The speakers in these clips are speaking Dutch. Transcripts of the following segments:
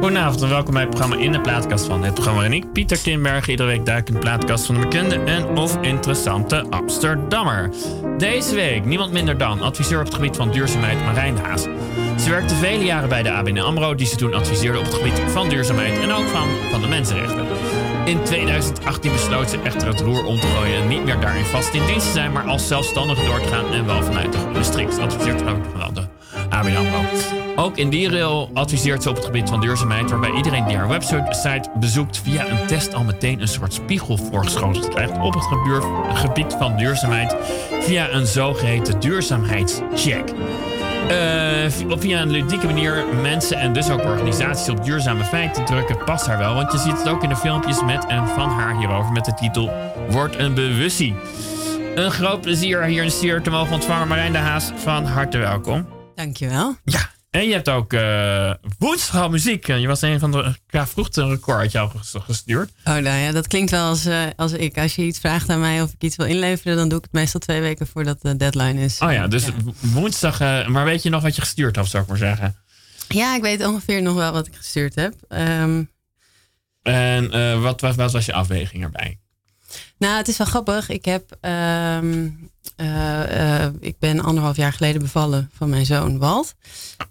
Goedenavond en welkom bij het programma In de Plaatkast van. Het programma waarin ik, Pieter Timberg, iedere week duik in de plaatkast van de bekende en of interessante Amsterdammer. Deze week niemand minder dan adviseur op het gebied van duurzaamheid Marijn Haas. Ze werkte vele jaren bij de ABN AMRO, die ze toen adviseerde op het gebied van duurzaamheid en ook van, van de mensenrechten. In 2018 besloot ze echter het roer om te gooien en niet meer daarin vast in dienst te zijn, maar als zelfstandige door te gaan en wel vanuit de restricties. Adviseert ook vooral de ABN. Ook in die rail adviseert ze op het gebied van duurzaamheid, waarbij iedereen die haar website bezoekt via een test al meteen een soort spiegel voorgeschoteld krijgt op het gebied van duurzaamheid via een zogeheten duurzaamheidscheck. Eh, op via een ludieke manier mensen en dus ook organisaties op duurzame feiten drukken past haar wel. Want je ziet het ook in de filmpjes met en van haar hierover met de titel Word een bewustie. Een groot plezier hier in Stier te mogen ontvangen. Marijn de Haas, van harte welkom. Dankjewel. Ja, en je hebt ook eh woensdag muziek. Je was een van de... Ja, vroeg een al ges- gestuurd. Oh, nou ja, dat klinkt wel als, eh, als ik. Als je iets vraagt aan mij of ik iets wil inleveren, dan doe ik het meestal twee weken voordat de deadline is. Oh ja, dus woensdag... eh, maar weet je nog wat je gestuurd had, zou ik maar zeggen? Ja, ik weet ongeveer nog wel wat ik gestuurd heb. Ehm, En eh, wat, wat, wat was je afweging erbij? Nou, het is wel grappig. Ik heb, ehm, eh, eh, ik ben anderhalf jaar geleden bevallen van mijn zoon Walt.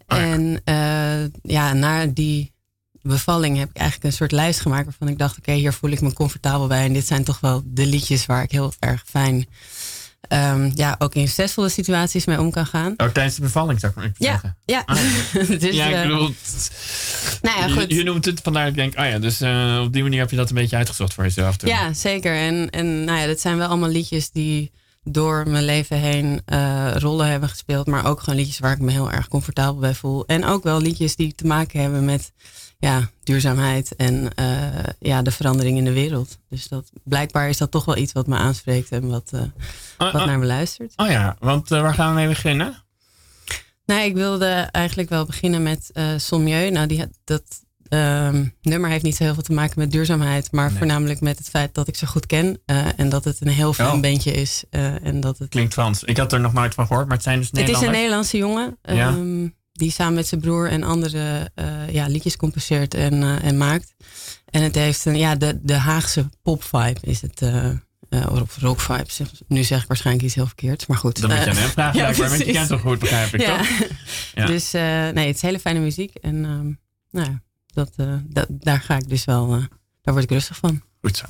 En eh, ja, na die bevalling heb ik eigenlijk een soort lijst gemaakt waarvan ik dacht, oké, hier voel ik me comfortabel bij. En dit zijn toch wel de liedjes waar ik heel erg fijn, ehm, ja, ook in stressvolle situaties mee om kan gaan. Ook tijdens de bevalling, zou ik maar even Ja, zeggen. ja. Ah, dus, ja, ik bedoel... nou ja, goed. Je, je noemt het, vandaar dat ik denk, oh ja, dus eh, op die manier heb je dat een beetje uitgezocht voor jezelf. toen. Ja, zeker. En, en nou ja, dat zijn wel allemaal liedjes die door mijn leven heen eh, rollen hebben gespeeld. Maar ook gewoon liedjes waar ik me heel erg comfortabel bij voel. En ook wel liedjes die te maken hebben met ja, duurzaamheid en eh, ja, de verandering in de wereld. Dus dat, blijkbaar is dat toch wel iets wat me aanspreekt en wat, Oh, wat oh. naar me luistert. Oh ja, want waar gaan we mee beginnen? Nou, ik wilde eigenlijk wel beginnen met Sommieu. Nou, die, dat ehm, nummer heeft niet zo heel veel te maken met duurzaamheid, maar Nee. voornamelijk met het feit dat ik ze goed ken eh, en dat het een heel fijn Oh. bandje is. eh, en dat het, Klinkt Frans. Ik had er nog nooit van gehoord, maar het zijn dus het is Nederlanders. een Nederlandse jongen Ja. ehm, die samen met zijn broer en andere eh, ja, liedjes composeert en, en maakt. En het heeft een, ja, de, de Haagse pop vibe is het. Eh, of rock vibes. Nu zeg ik waarschijnlijk iets heel verkeerds, maar goed. Dan moet je aan Eh, hem vragen, ja, want je kent hem goed, begrijp ik, ja. toch? Ja. Dus eh, nee, het is hele fijne muziek. En ehm, nou ja, dat, dat, daar ga ik dus wel, daar word ik rustig van. Goed zo.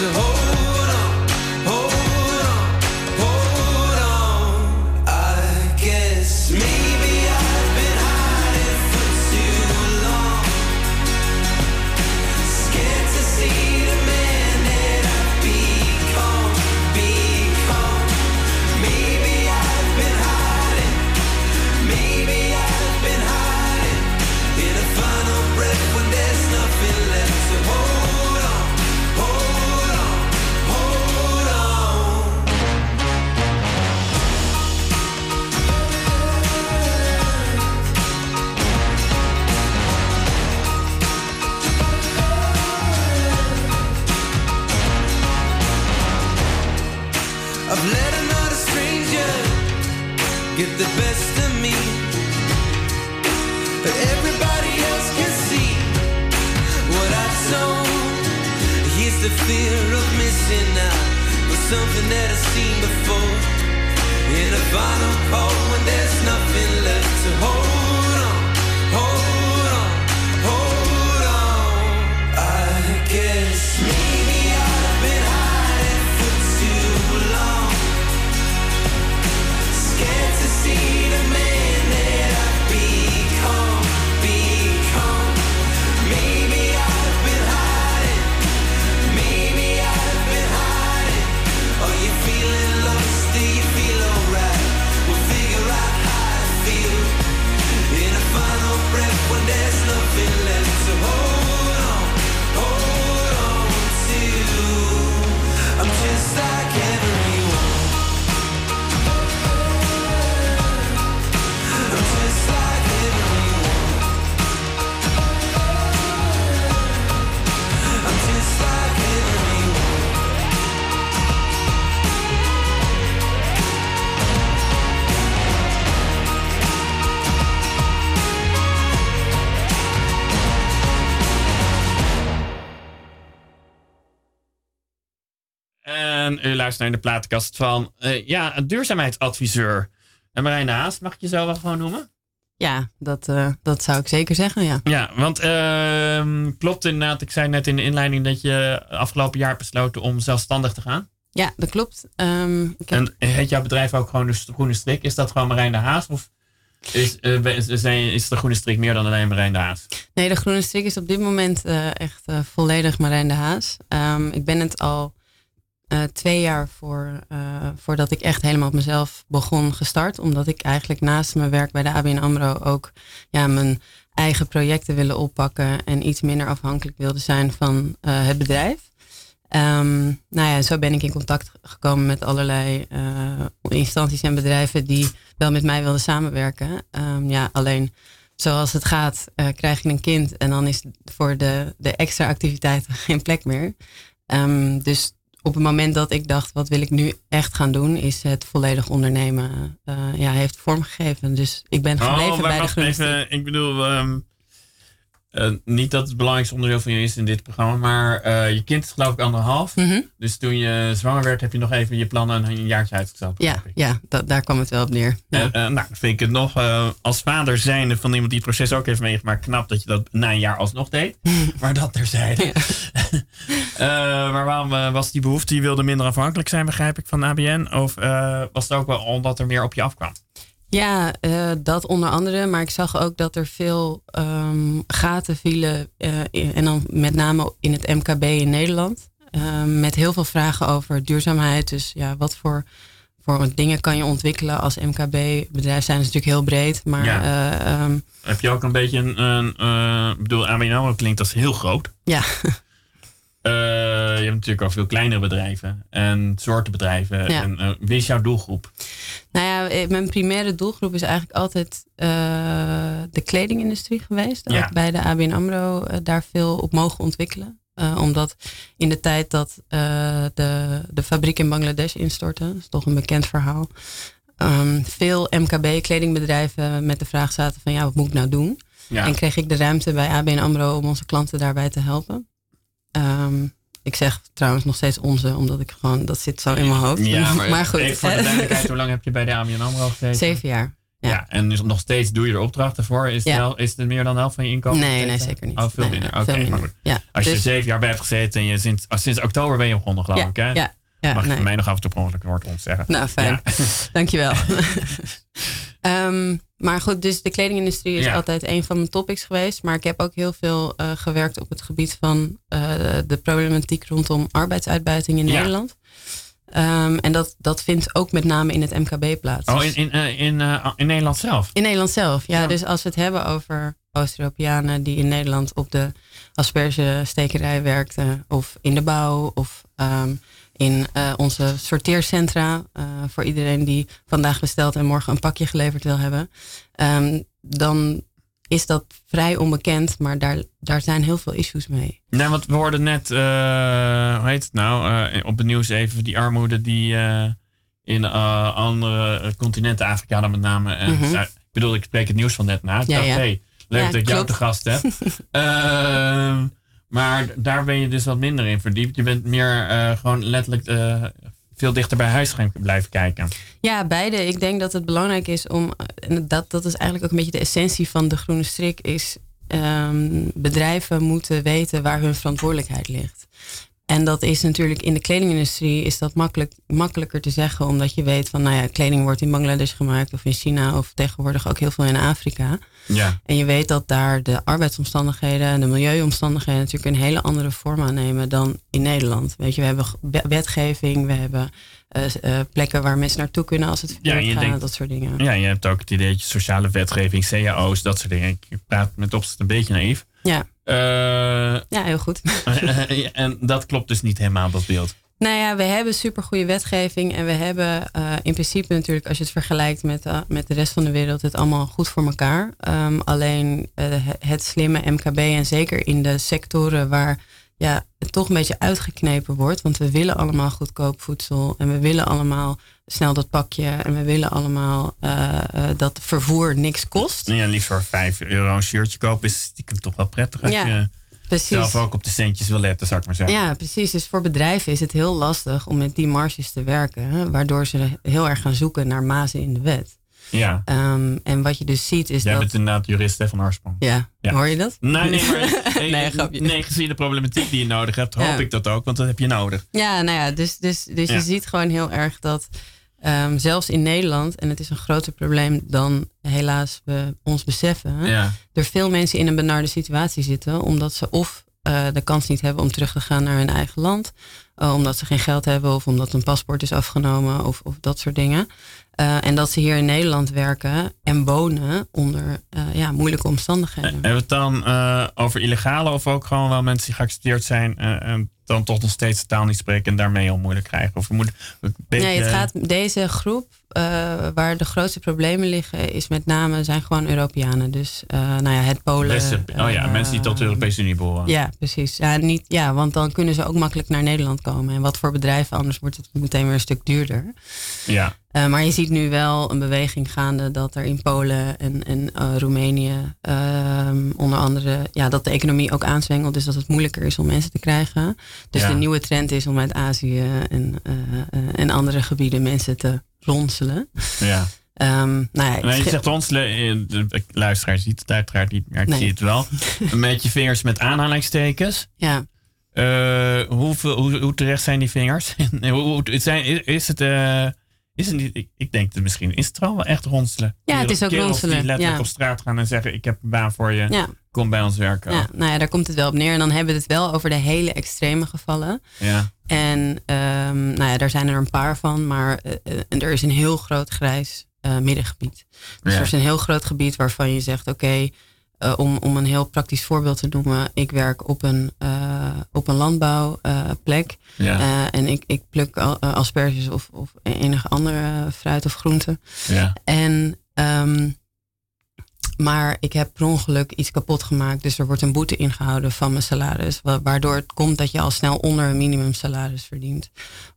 To hold En u luistert naar de platenkast van eh, ja, een duurzaamheidsadviseur. En Marijn Haas, mag ik je zo wel gewoon noemen? Ja, dat, eh, dat zou ik zeker zeggen, ja. Ja, want ehm, klopt inderdaad, ik zei net in de inleiding dat je afgelopen jaar besloten om zelfstandig te gaan. Ja, dat klopt. Ehm, ik heb- En heet jouw bedrijf ook gewoon de Groene Strik? Is dat gewoon Marijn de Haas? Of is, eh, is, de Groene Strik meer dan alleen Marijn de Haas? Nee, de Groene Strik is op dit moment echt volledig Marijn de Haas. Ehm, ik ben het al eh, twee jaar voor, eh, voordat ik echt helemaal op mezelf begon gestart. Omdat ik eigenlijk naast mijn werk bij de ABN AMRO ook ja, mijn eigen projecten willen oppakken. En iets minder afhankelijk wilde zijn van eh, het bedrijf. Ehm, nou ja, zo ben ik in contact gekomen met allerlei instanties en bedrijven die wel met mij wilden samenwerken. Ehm, ja, alleen zoals het gaat, krijg je een kind en dan is voor de, de extra activiteiten geen plek meer. Ehm, dus op het moment dat ik dacht, wat wil ik nu echt gaan doen, is het volledig ondernemen. eh, ja, heeft vormgegeven. Dus ik ben gebleven Oh, maar bij de groene even. Ik bedoel, ehm, eh, niet dat het belangrijkste onderdeel van je is in dit programma, maar eh, je kind is geloof ik anderhalf. Mhm. Dus toen je zwanger werd, heb je nog even je plannen een jaartje uitgesteld. Ja, ja dat, daar kwam het wel op neer. Ja. Eh, nou, vind ik het nog als vader zijnde van iemand die het proces ook heeft meegemaakt, knap dat je dat na een jaar alsnog deed. maar dat terzijde. Eh, maar waarom was die behoefte? Je wilde minder afhankelijk zijn, begrijp ik, van ABN? Of was het ook wel omdat er meer op je afkwam? Ja, eh, dat onder andere. Maar ik zag ook dat er veel ehm, gaten vielen. eh, in- en dan met name in het MKB in Nederland. Ehm, met heel veel vragen over duurzaamheid. Dus ja, wat voor, voor dingen kan je ontwikkelen als MKB? Bedrijf zijn natuurlijk heel breed. Maar Ja. eh, ehm, Heb je ook een beetje een. een eh, ik bedoel, ABN klinkt als heel groot. ja, Eh, je hebt natuurlijk ook veel kleinere bedrijven en soorten bedrijven. Ja. En, eh, wie is jouw doelgroep? nou ja, eh, mijn primaire doelgroep is eigenlijk altijd de kledingindustrie geweest. Ja. Ook bij de ABN AMRO daar veel op mogen ontwikkelen. Omdat in de tijd dat de, de fabriek in Bangladesh instortte, dat is toch een bekend verhaal. ehm, veel MKB-kledingbedrijven met de vraag zaten van ja, wat moet ik nou doen? Ja. En kreeg ik de ruimte bij ABN AMRO om onze klanten daarbij te helpen. Ehm, ik zeg trouwens nog steeds onze, omdat ik gewoon, dat zit zo in mijn hoofd. Ja, maar, goed. even voor de duidelijkheid, hoe lang heb je bij de ABN AMRO gezeten? Zeven jaar. Ja. ja. en dus nog steeds doe je er opdrachten voor. Is, het, wel, is het meer dan de helft van je inkomen? Nee, nee, zeker niet. Oh, veel Nee, minder. nee, Oké, maar goed. Ja, Als je dus- zeven jaar bij hebt gezeten en je sinds, sinds oktober ben je begonnen, geloof ik. Hè? ja, Mag van mij nog af en toe per ongeluk een woord ontzeggen. Nou, fijn. Dankjewel. Ehm, maar goed, dus de kledingindustrie is Ja. altijd een van mijn topics geweest. Maar ik heb ook heel veel eh, gewerkt op het gebied van eh, de problematiek rondom arbeidsuitbuiting in Ja. Nederland. Ehm, en dat, dat vindt ook met name in het MKB plaats. Oh, in, in, eh, in, in Nederland zelf? In Nederland zelf, ja. Ja. Dus als we het hebben over Oost-Europeanen die in Nederland op de aspergestekerij werkten, of in de bouw, of ehm, in eh, onze sorteercentra, eh, voor iedereen die vandaag bestelt en morgen een pakje geleverd wil hebben, ehm, dan is dat vrij onbekend, maar daar, daar zijn heel veel issues mee. Nee, want we hoorden net, eh, hoe heet het nou, op het nieuws even die armoede die in andere continenten, Afrika dan met name. en Mhm. Ik bedoel, ik spreek het nieuws van net na. Ik Ja, dacht, ja. hey, leuk Ja, dat ik jou te gast heb. Maar daar ben je dus wat minder in verdiept. Je bent meer eh, gewoon letterlijk eh, veel dichter bij huis gaan blijven kijken. Ja, beide. Ik denk dat het belangrijk is om, en dat, dat is eigenlijk ook een beetje de essentie van de groene strik, is ehm, bedrijven moeten weten waar hun verantwoordelijkheid ligt. En dat is natuurlijk in de kledingindustrie is dat makkelijk, makkelijker te zeggen, omdat je weet van, nou ja, kleding wordt in Bangladesh gemaakt of in China of tegenwoordig ook heel veel in Afrika. Ja. En je weet dat daar de arbeidsomstandigheden en de milieuomstandigheden natuurlijk een hele andere vorm aannemen dan in Nederland. Weet je, we hebben ge- wetgeving, we hebben eh, eh, plekken waar mensen naartoe kunnen als het verkeerd gaat, denkt- dat soort dingen. ja, je hebt ook het idee dat je sociale wetgeving, cao's, dat soort dingen. Ik praat met opzet een beetje naïef. Ja, Eh, ja heel goed. en dat klopt dus niet helemaal, dat beeld. Nou ja, we hebben supergoeie wetgeving en we hebben eh, in principe natuurlijk, als je het vergelijkt met, eh, met de rest van de wereld, het allemaal goed voor elkaar. Ehm, alleen het slimme MKB en zeker in de sectoren waar ja, het toch een beetje uitgeknepen wordt, want we willen allemaal goedkoop voedsel en we willen allemaal snel dat pakje en we willen allemaal eh, eh, dat vervoer niks kost. Ja, liefst voor 5 euro een shirtje kopen is stiekem toch wel prettig. Als Ja. je Precies. zelf ook op de centjes wil letten, zou ik maar zeggen. Ja, precies. Dus voor bedrijven is het heel lastig om met die marges te werken. hè, Waardoor ze heel erg gaan zoeken naar mazen in de wet. Ja. Ehm, en wat je dus ziet is Jij dat... bent inderdaad jurist hè, van. Ja, Ja. hoor je dat? Nee, nee, maar Nee, nee, grapje. nee, gezien de problematiek die je nodig hebt, hoop Ja. ik dat ook, want dat heb je nodig. Ja, nou ja, dus, dus, dus Ja. je ziet gewoon heel erg dat ehm, zelfs in Nederland, en het is een groter probleem dan helaas we ons beseffen, hè, er veel mensen in een benarde situatie zitten, omdat ze of eh, de kans niet hebben om terug te gaan naar hun eigen land, eh, omdat ze geen geld hebben of omdat een paspoort is afgenomen of, of dat soort dingen. Eh, en dat ze hier in Nederland werken en wonen onder eh, ja, moeilijke omstandigheden. Hebben we het dan eh, over illegale of ook gewoon wel mensen die geaccepteerd zijn dan toch nog steeds de taal niet spreken en daarmee heel moeilijk krijgen? Of we moeten een beetje, Nee, het gaat, deze groep eh, waar de grootste problemen liggen, is met name zijn gewoon Europeanen. Dus uh, nou ja, het Polen. Westen- oh ja, uh, mensen die tot de Europese Unie behoren. Ja, precies. Ja, niet, ja, want dan kunnen ze ook makkelijk naar Nederland komen. En wat voor bedrijven, anders wordt het meteen weer een stuk duurder. Ja. Maar je ziet nu wel een beweging gaande dat er in Polen en, en Roemenië um, onder andere, ja, dat de economie ook aanzwengelt. Dus dat het moeilijker is om mensen te krijgen. Dus Ja. de nieuwe trend is om uit Azië en, uh, en andere gebieden mensen te ronselen. Ja. Um, nou ja, Nee, je zegt ronselen, eh, de luisteraar ziet het uiteraard niet, maar ik Nee. zie het wel. Met je vingers met aanhalingstekens. ja. Eh, hoeveel, hoe, hoe terecht zijn die vingers? hoe, hoe- zijn, is, is het... eh, is het niet, ik, ik denk het misschien. Is het wel echt ronselen? Ja, het is ook ronselen, die letterlijk ja. op straat gaan en zeggen: Ik heb een baan voor je. Ja, Kom bij ons werken. ja, nou ja, daar komt het wel op neer. En dan hebben we het wel over de hele extreme gevallen. Ja. En ehm, nou ja, daar zijn er een paar van, maar eh, eh, er is een heel groot grijs eh, middengebied. Dus er is een heel groot gebied waarvan je zegt, oké, eh, om, om een heel praktisch voorbeeld te noemen, ik werk op een, eh, op een landbouwplek Ja. Eh, en ik, ik pluk al- asperges of, of enige andere fruit of groente. ja. En, ehm, maar ik heb per ongeluk iets kapot gemaakt. Dus er wordt een boete ingehouden van mijn salaris. wa- Waardoor het komt dat je al snel onder een minimumsalaris verdient.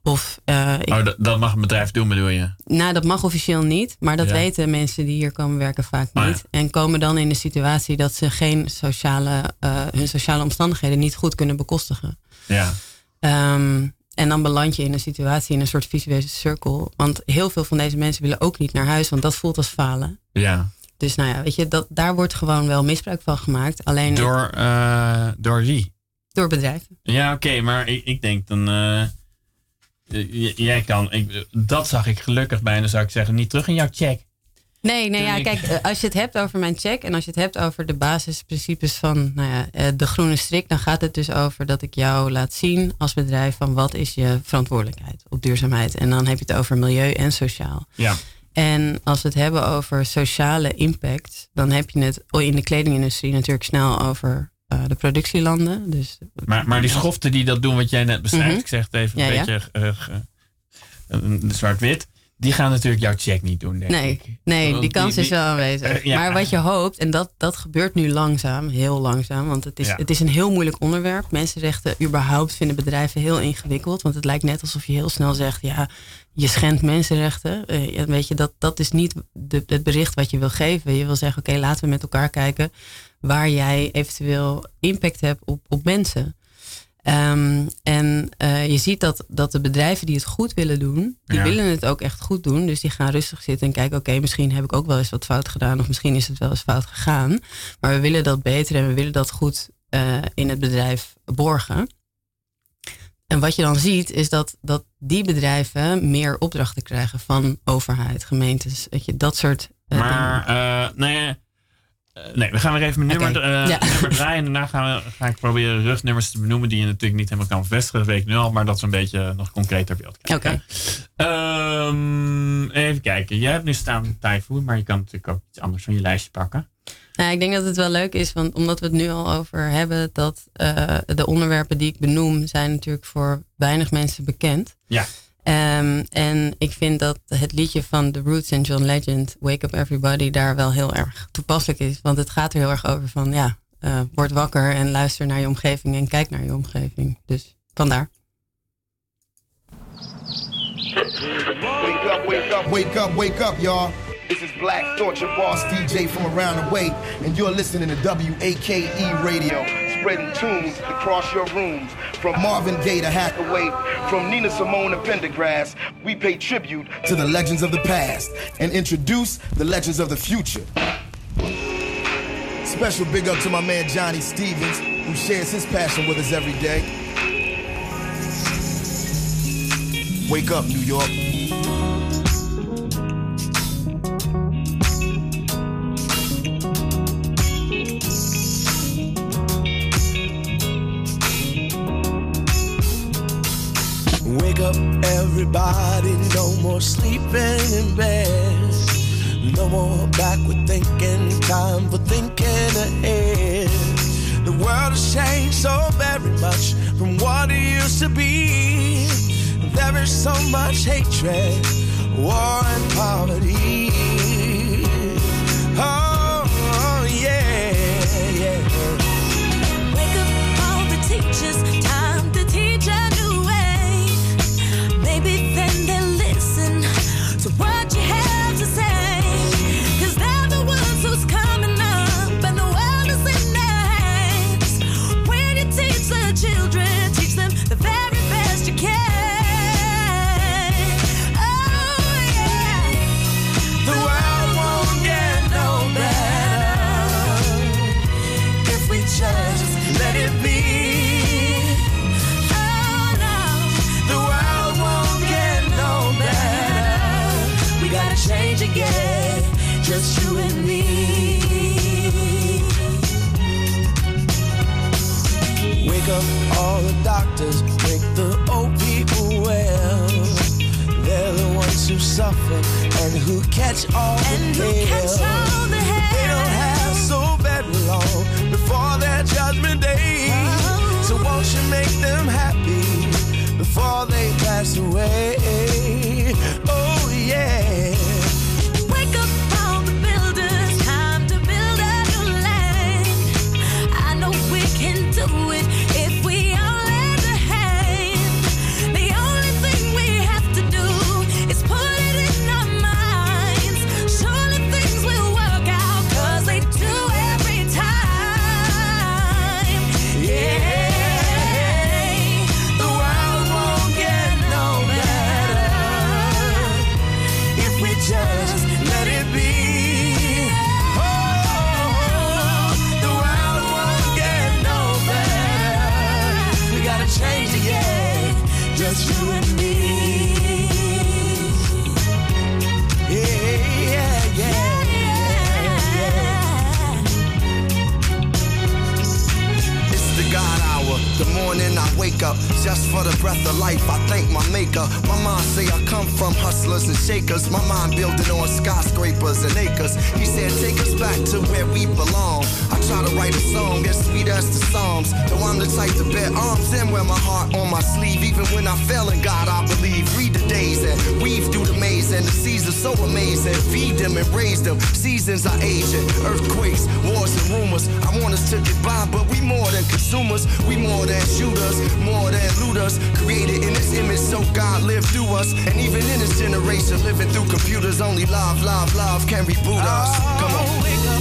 Of, eh, ik, Oh, dat, dat mag een bedrijf doen, bedoel je? nou, dat mag officieel niet. Maar dat Ja. weten mensen die hier komen werken vaak Oh, ja. niet. En komen dan in de situatie dat ze geen sociale, eh, hun sociale omstandigheden niet goed kunnen bekostigen. Ja. Ehm, en dan beland je in een situatie, in een soort visuele cirkel. Want heel veel van deze mensen willen ook niet naar huis, want dat voelt als falen. ja. Dus nou ja, weet je, dat, daar wordt gewoon wel misbruik van gemaakt. Alleen door, Door, eh, door wie? door bedrijven. Ja, oké, maar ik, ik denk dan. eh, j- jij kan. Ik, dat zag ik gelukkig bijna, zou ik zeggen, niet terug in jouw check. Nee, nee, ja, kijk, eh, als je het hebt over mijn check en als je het hebt over de basisprincipes van nou ja, eh, de groene strik, dan gaat het dus over dat ik jou laat zien als bedrijf van wat is je verantwoordelijkheid op duurzaamheid. En dan heb je het over milieu en sociaal. Ja. En als we het hebben over sociale impact, dan heb je het in de kledingindustrie natuurlijk snel over eh, de productielanden. Dus Maar, maar die schoften die dat doen, wat jij net beschrijft, Mhm. ik zeg het even een ja. beetje eh, zwart-wit, die gaan natuurlijk jouw check niet doen, denk Nee, ik. nee die kans is wel aanwezig. eh, ja. Maar wat je hoopt, en dat, dat gebeurt nu langzaam, heel langzaam, want het is, Ja. het is een heel moeilijk onderwerp. Mensenrechten überhaupt vinden bedrijven heel ingewikkeld, want het lijkt net alsof je heel snel zegt, ja, je schendt mensenrechten. Ja, weet je, dat, dat is niet de, het bericht wat je wil geven. Je wil zeggen, oké, laten we met elkaar kijken waar jij eventueel impact hebt op, op mensen. Ehm, en eh, je ziet dat, dat de bedrijven die het goed willen doen, die Ja. willen het ook echt goed doen. Dus die gaan rustig zitten en kijken, oké, misschien heb ik ook wel eens wat fout gedaan. Of misschien is het wel eens fout gegaan. Maar we willen dat beter en we willen dat goed eh, in het bedrijf borgen. En wat je dan ziet, is dat, dat die bedrijven meer opdrachten krijgen van overheid, gemeentes. Weet je, dat soort eh, Maar, dingen. eh, nee, eh, nee, we gaan weer even mijn nummer, Oké, eh, ja. nummer draaien. En daarna gaan we, ga ik proberen rugnummers te benoemen die je natuurlijk niet helemaal kan bevestigen. Dat weet ik nu al, maar dat we een beetje nog concreter beeld krijgen. Oké. Ehm, even kijken. Jij hebt nu staan Typhoon, maar je kan natuurlijk ook iets anders van je lijstje pakken. Nou, ik denk dat het wel leuk is, want omdat we het nu al over hebben, dat eh, de onderwerpen die ik benoem, zijn natuurlijk voor weinig mensen bekend. Ja. Ehm, en ik vind dat het liedje van The Roots en John Legend, Wake Up Everybody, daar wel heel erg toepasselijk is. Want het gaat er heel erg over van, ja, eh, word wakker en luister naar je omgeving en kijk naar je omgeving. Dus vandaar. Wake up, wake up, wake up, wake up, y'all. This is Black Thought, your boss DJ from around the way, and you're listening to WAKE Radio, spreading tunes across your rooms. From Marvin Gaye to Hathaway, from Nina Simone to Pendergrass, we pay tribute to the legends of the past and introduce the legends of the future. Special big up to my man Johnny Stevens, who shares his passion with us every day. Wake up, New York. No more backward thinking, time for thinking ahead. The world has changed so very much from what it used to be. There is so much hatred, war, and poverty. Who catch all And the who hell. catch all the They don't have so very long before their judgment day. Oh. So won't you make them happy before they pass away? For the breath of life. I thank my maker. My mind say I come from hustlers and shakers. My mind building on skyscrapers and acres. He said, take us back to where we belong. Try to write a song as sweet as the Psalms. Though I'm the type to bet arms and wear my heart on my sleeve. Even when I fail in God, I believe. Read the days and weave through the maze. And the seasons so amazing. Feed them and raise them. Seasons are aging. Earthquakes, wars and rumors. I want us to get by, but we more than consumers. We more than shooters, more than looters. Created in this image so God lived through us. And even in this generation, living through computers, only love, love, love can reboot us. Come on. Oh,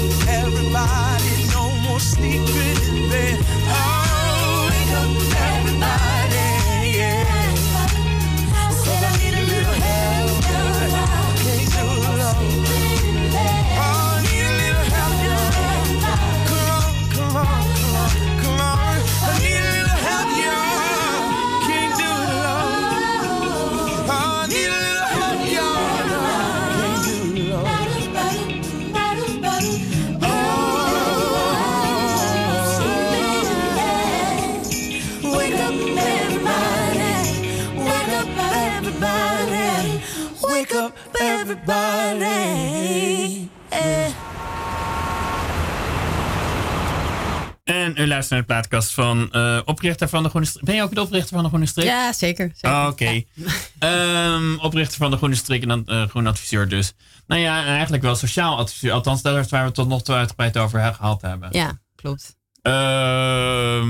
luistert naar de plaatkast van eh, oprichter van de Groene Strik. Ben je ook de oprichter van de Groene Strik? Ja, zeker. zeker. Oh, Oké. Ehm, oprichter van de Groene Strik en dan eh groen adviseur dus. Nou ja, en eigenlijk wel sociaal adviseur. Althans, dat is waar we het tot nog toe uitgebreid over gehad hebben. Ja, klopt. Ehm,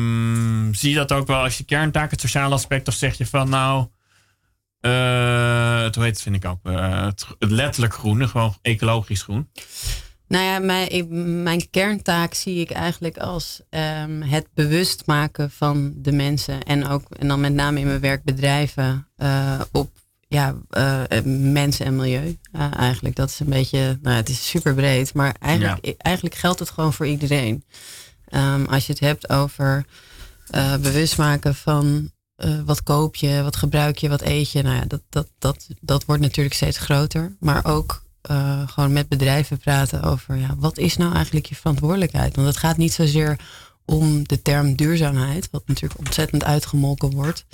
zie je dat ook wel als je kerntaak, het sociale aspect, of zeg je van nou, eh het hoe heet vind ik ook, het, het letterlijk groene, gewoon ecologisch groen. Nou ja, mijn, ik- mijn kerntaak zie ik eigenlijk als ehm, het bewust maken van de mensen. En ook, en dan met name in mijn werk bedrijven, eh, op ja, eh, eh, mensen en milieu. Eigenlijk, dat is een beetje, nou, het is super breed, maar eigenlijk, eigenlijk geldt het gewoon voor iedereen. Ehm, als je het hebt over bewust maken van wat koop je, wat gebruik je, wat eet je. Nou ja, dat, dat, dat, dat wordt natuurlijk steeds groter. Maar ook eh, gewoon met bedrijven praten over ja, wat is nou eigenlijk je verantwoordelijkheid? Want het gaat niet zozeer om de term duurzaamheid, wat natuurlijk ontzettend uitgemolken wordt.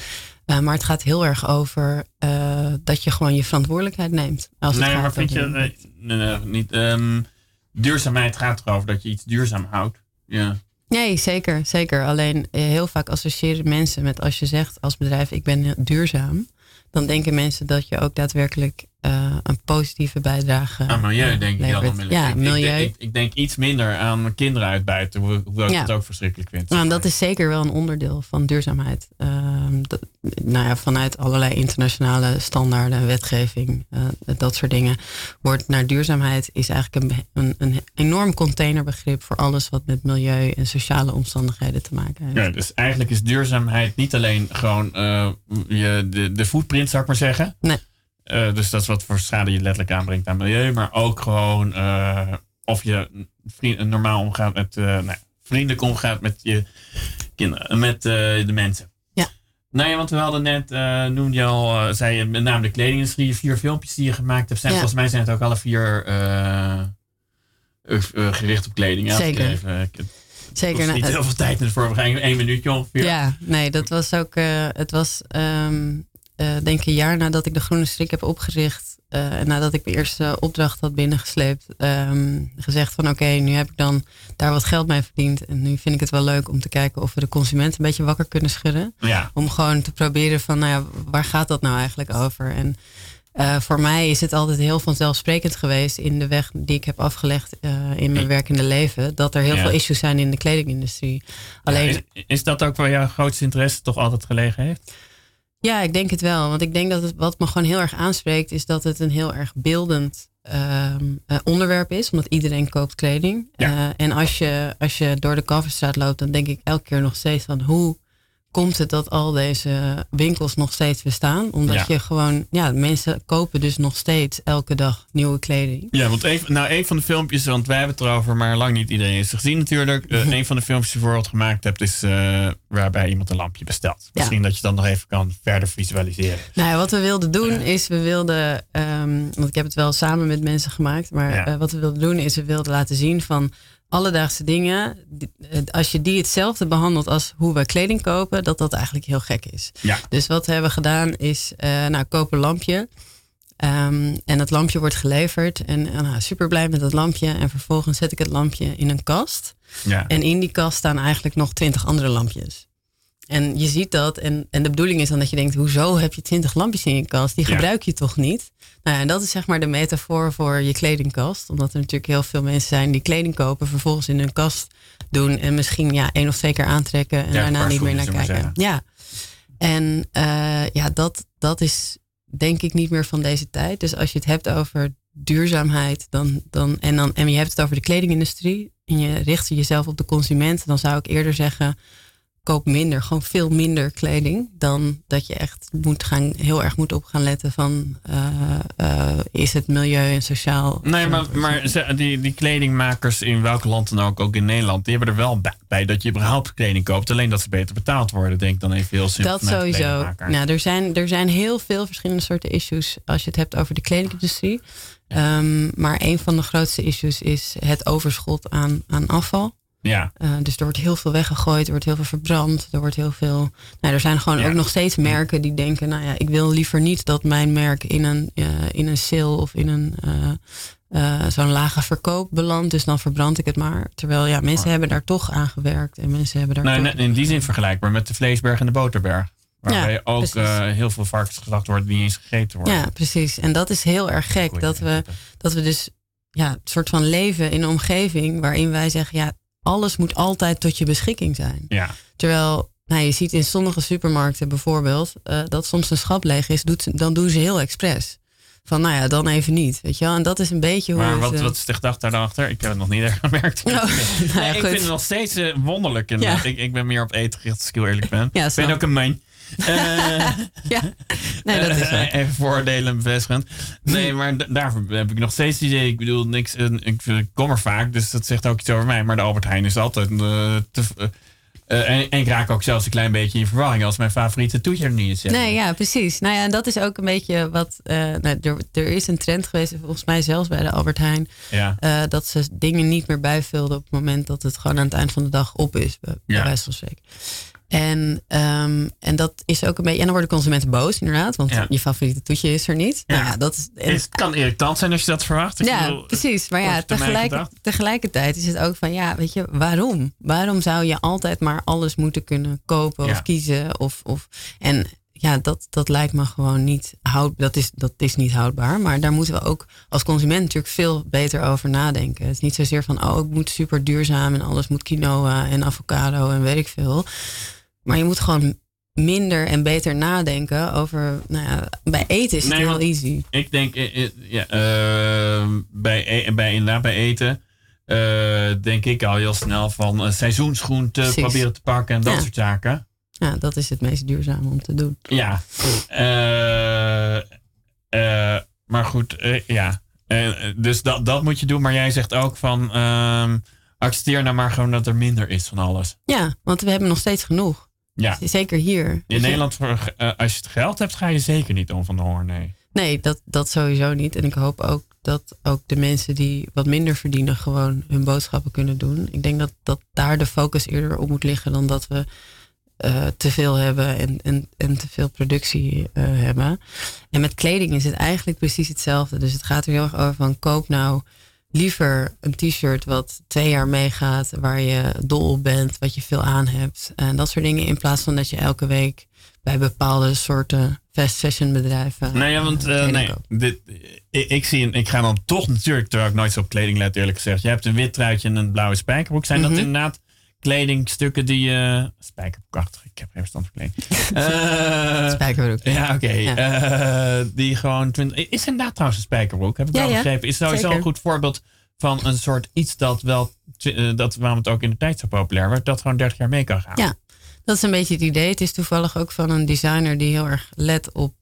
Eh, maar het gaat heel erg over eh, dat je gewoon je verantwoordelijkheid neemt. Als nee, maar vind je... Nee, nee, nee, niet... ehm, duurzaamheid gaat erover dat je iets duurzaam houdt. Ja. Nee, zeker, zeker. Alleen heel vaak associëren mensen met als je zegt als bedrijf ik ben duurzaam, dan denken mensen dat je ook daadwerkelijk eh, een positieve bijdrage Aan milieu eh, denk ik dan. Ja, Ik- ik- milieu. Ik, ik, denk iets minder aan kinderen uitbuiten, hoe- hoewel ik Ja. het ook verschrikkelijk vind. Nou, dat is zeker wel een onderdeel van duurzaamheid. Ehm, dat, nou ja, vanuit allerlei internationale standaarden, wetgeving, eh, dat soort dingen, wordt naar duurzaamheid is eigenlijk een, een, een enorm containerbegrip voor alles wat met milieu en sociale omstandigheden te maken heeft. Ja, dus eigenlijk is duurzaamheid niet alleen gewoon je, de, de footprint, zou ik maar zeggen. Nee. Eh, dus dat is wat voor schade je letterlijk aanbrengt aan milieu. Maar ook gewoon eh, of je vriend, normaal omgaat met, eh, nou, vriendelijk omgaat met je kinderen, met de mensen. Ja. Nou ja, want we hadden net, noemde je al, zei je met name de kledingindustrie, vier filmpjes die je gemaakt hebt. Zijn, Ja. Volgens mij zijn het ook alle vier gericht op kleding. Zeker. Even, Zeker. kost nou, niet heel veel tijd in de voorbereiding, één minuutje ongeveer. Ja, nee, dat was ook. het was ehm, eh, denk een jaar nadat ik de Groene Strik heb opgericht. eh, en nadat ik mijn eerste opdracht had binnengesleept. ehm, gezegd van oké, nu heb ik dan daar wat geld mee verdiend. En nu vind ik het wel leuk om te kijken of we de consument een beetje wakker kunnen schudden. Ja. Om gewoon te proberen van nou ja, waar gaat dat nou eigenlijk over? En eh, voor mij is het altijd heel vanzelfsprekend geweest in de weg die ik heb afgelegd in mijn werkende leven. Dat er heel Ja. veel issues zijn in de kledingindustrie. Alleen Ja, is, is dat ook waar jouw grootste interesse toch altijd gelegen heeft? Ja, ik denk het wel. Want ik denk dat het wat me gewoon heel erg aanspreekt, is dat het een heel erg beeldend ehm, eh, onderwerp is. Omdat iedereen koopt kleding. Ja. Eh, en als je, als je door de Kalverstraat loopt, dan denk ik elke keer nog steeds van hoe komt het dat al deze winkels nog steeds bestaan? Omdat Ja. je gewoon, ja, mensen kopen dus nog steeds elke dag nieuwe kleding. Ja, want een, nou, een van de filmpjes, want wij hebben het erover, maar lang niet iedereen heeft het gezien natuurlijk. Eh, een van de filmpjes die je bijvoorbeeld gemaakt hebt, is eh, waarbij iemand een lampje bestelt. Misschien dat je dan nog even kan verder visualiseren. Nou ja, wat we wilden doen is, we wilden, ehm, want ik heb het wel samen met mensen gemaakt, maar Ja. eh, wat we wilden doen is, we wilden laten zien van alledaagse dingen, eh, als je die hetzelfde behandelt als hoe we kleding kopen, dat dat eigenlijk heel gek is. Ja. Dus wat we hebben gedaan is, eh nou, koop een lampje. Ehm, en het lampje wordt geleverd. En eh, nou, super blij met dat lampje. En vervolgens zet ik het lampje in een kast. Ja. En in die kast staan eigenlijk nog twintig andere lampjes. En je ziet dat. En, en de bedoeling is dan dat je denkt: hoezo heb je twintig lampjes in je kast? Die Ja. gebruik je toch niet? Nou, ja, en dat is zeg maar de metafoor voor je kledingkast. Omdat er natuurlijk heel veel mensen zijn die kleding kopen, vervolgens in hun kast doen. En misschien ja, één of twee keer aantrekken en Ja, daarna niet meer naar kijken. Ja. En eh, ja, dat, dat is denk ik niet meer van deze tijd. Dus als je het hebt over duurzaamheid dan, dan, en, dan, en je hebt het over de kledingindustrie en je richt jezelf op de consument, dan zou ik eerder zeggen: koop minder, gewoon veel minder kleding. Dan dat je echt moet gaan, heel erg moet op gaan letten van eh, eh, is het milieu en sociaal. Nee, maar, maar ze- die, die kledingmakers in welk land dan ook, ook in Nederland, die hebben er wel bij, dat je überhaupt kleding koopt. Alleen dat ze beter betaald worden, denk ik dan even heel simpel. Dat sowieso. Nou, er, zijn, er zijn heel veel verschillende soorten issues als je het hebt over de kledingindustrie. Ehm, maar een van de grootste issues is het overschot aan, aan afval. Ja. Eh, dus er wordt heel veel weggegooid, er wordt heel veel verbrand, er wordt heel veel. Nou, er zijn gewoon Ja. ook nog steeds merken die denken: nou ja, ik wil liever niet dat mijn merk in een, eh, in een sale of in een eh, zo'n lage verkoop belandt. Dus dan verbrand ik het maar. Terwijl ja, mensen hebben daar toch aan gewerkt en mensen hebben daar. Nou, in- in die zin vergelijkbaar met de vleesberg en de boterberg. Waarbij Ja, ook heel veel varkens geslacht worden die niet eens gegeten worden. Ja, precies. En dat is heel erg gek. Dat we, dat we dus ja, het soort van leven in een omgeving waarin wij zeggen, ja, alles moet altijd tot je beschikking zijn. Ja. Terwijl, nou, je ziet in sommige supermarkten bijvoorbeeld, eh, dat soms een schap leeg is, doet, dan doen ze heel expres. van nou ja, dan even niet. Weet je wel? En dat is een beetje hoe Maar wat, wat is de gedachte daarachter? Ik heb het nog niet echt gemerkt. Oh, nou ja, Nee, ik vind het nog steeds eh, wonderlijk. Ja. ik, ik ben meer op eten gericht als ik heel eerlijk ben. Ik ben ook een man. Eh, ja, nee, dat is eh, waar. Even voordelen bevestigend. Nee, maar daarvoor heb ik nog steeds het idee. Ik bedoel, niks, eh, ik, ik kom er vaak, dus dat zegt ook iets over mij. Maar de Albert Heijn is altijd te... en, en ik raak ook zelfs een klein beetje in verwarring als mijn favoriete toetje er niet is. zeg Nee, ja, precies. Nou ja, en dat is ook een beetje wat. nou, er, er is een trend geweest, volgens mij zelfs bij de Albert Heijn. Ja. dat ze dingen niet meer bijvulden op het moment dat het gewoon aan het eind van de dag op is, bij, bij Ja. wijze van spreken. En, ehm, en dat is ook een beetje. En dan worden consumenten boos, inderdaad, want Ja. je favoriete toetje is er niet. Ja. Nou ja, dat is. en- Het kan irritant zijn als je dat verwacht. Ik ja, bedoel, precies. Maar ja, tegelijk, tegelijkertijd is het ook van, ja, weet je, waarom? Waarom zou je altijd maar alles moeten kunnen kopen of kiezen? Of, of, en ja, dat, dat lijkt me gewoon niet houd, dat is, dat is niet houdbaar. Maar daar moeten we ook als consument natuurlijk veel beter over nadenken. Het is niet zozeer van, oh, ik moet super duurzaam en alles moet quinoa en avocado en weet ik veel. Maar je moet gewoon minder en beter nadenken over, nou ja, bij eten is het Nee, heel easy. Ik denk, eh, eh, ja, eh, bij, e- bij, inderdaad bij eten, denk ik al heel snel van uh, seizoensgroenten Precies. proberen te pakken en dat Ja. soort zaken. Ja, dat is het meest duurzaam om te doen. Ja. Maar goed, ja. Dus dat, dat moet je doen. Maar jij zegt ook van, ehm, accepteer nou maar gewoon dat er minder is van alles. Ja, want we hebben nog steeds genoeg. Ja. Zeker hier. In Dus Nederland, voor, eh, als je het geld hebt, ga je zeker niet om van de honger, nee. Nee, dat, dat sowieso niet. En ik hoop ook dat ook de mensen die wat minder verdienen gewoon hun boodschappen kunnen doen. Ik denk dat, dat daar de focus eerder op moet liggen dan dat we eh, te veel hebben en, en, en te veel productie eh, hebben. En met kleding is het eigenlijk precies hetzelfde. Dus het gaat er heel erg over van koop nou liever een t-shirt wat twee jaar meegaat, waar je dol op bent, wat je veel aan hebt. En dat soort dingen in plaats van dat je elke week bij bepaalde soorten fast fashion bedrijven. Nee, ja, want eh, kleding nee, dit, ik, ik zie, ik ga dan toch natuurlijk, terwijl ik nooit zo op kleding let, eerlijk gezegd. Je hebt een wit truitje en een blauwe spijkerbroek. Zijn Mhm. dat inderdaad kledingstukken die je. spijkerbroekachtig, ik heb geen verstand van kleding. Eh, Spijkerbroek. Ja, oké. Ja. Eh, die gewoon. twint- Is inderdaad trouwens een spijkerbroek? Heb ik wel ja. begrepen? Is sowieso een goed voorbeeld van een soort iets dat wel. eh, dat waarom het ook in de tijd zo populair werd, dat gewoon 30 jaar mee kan gaan. Ja, dat is een beetje het idee. Het is toevallig ook van een designer die heel erg let op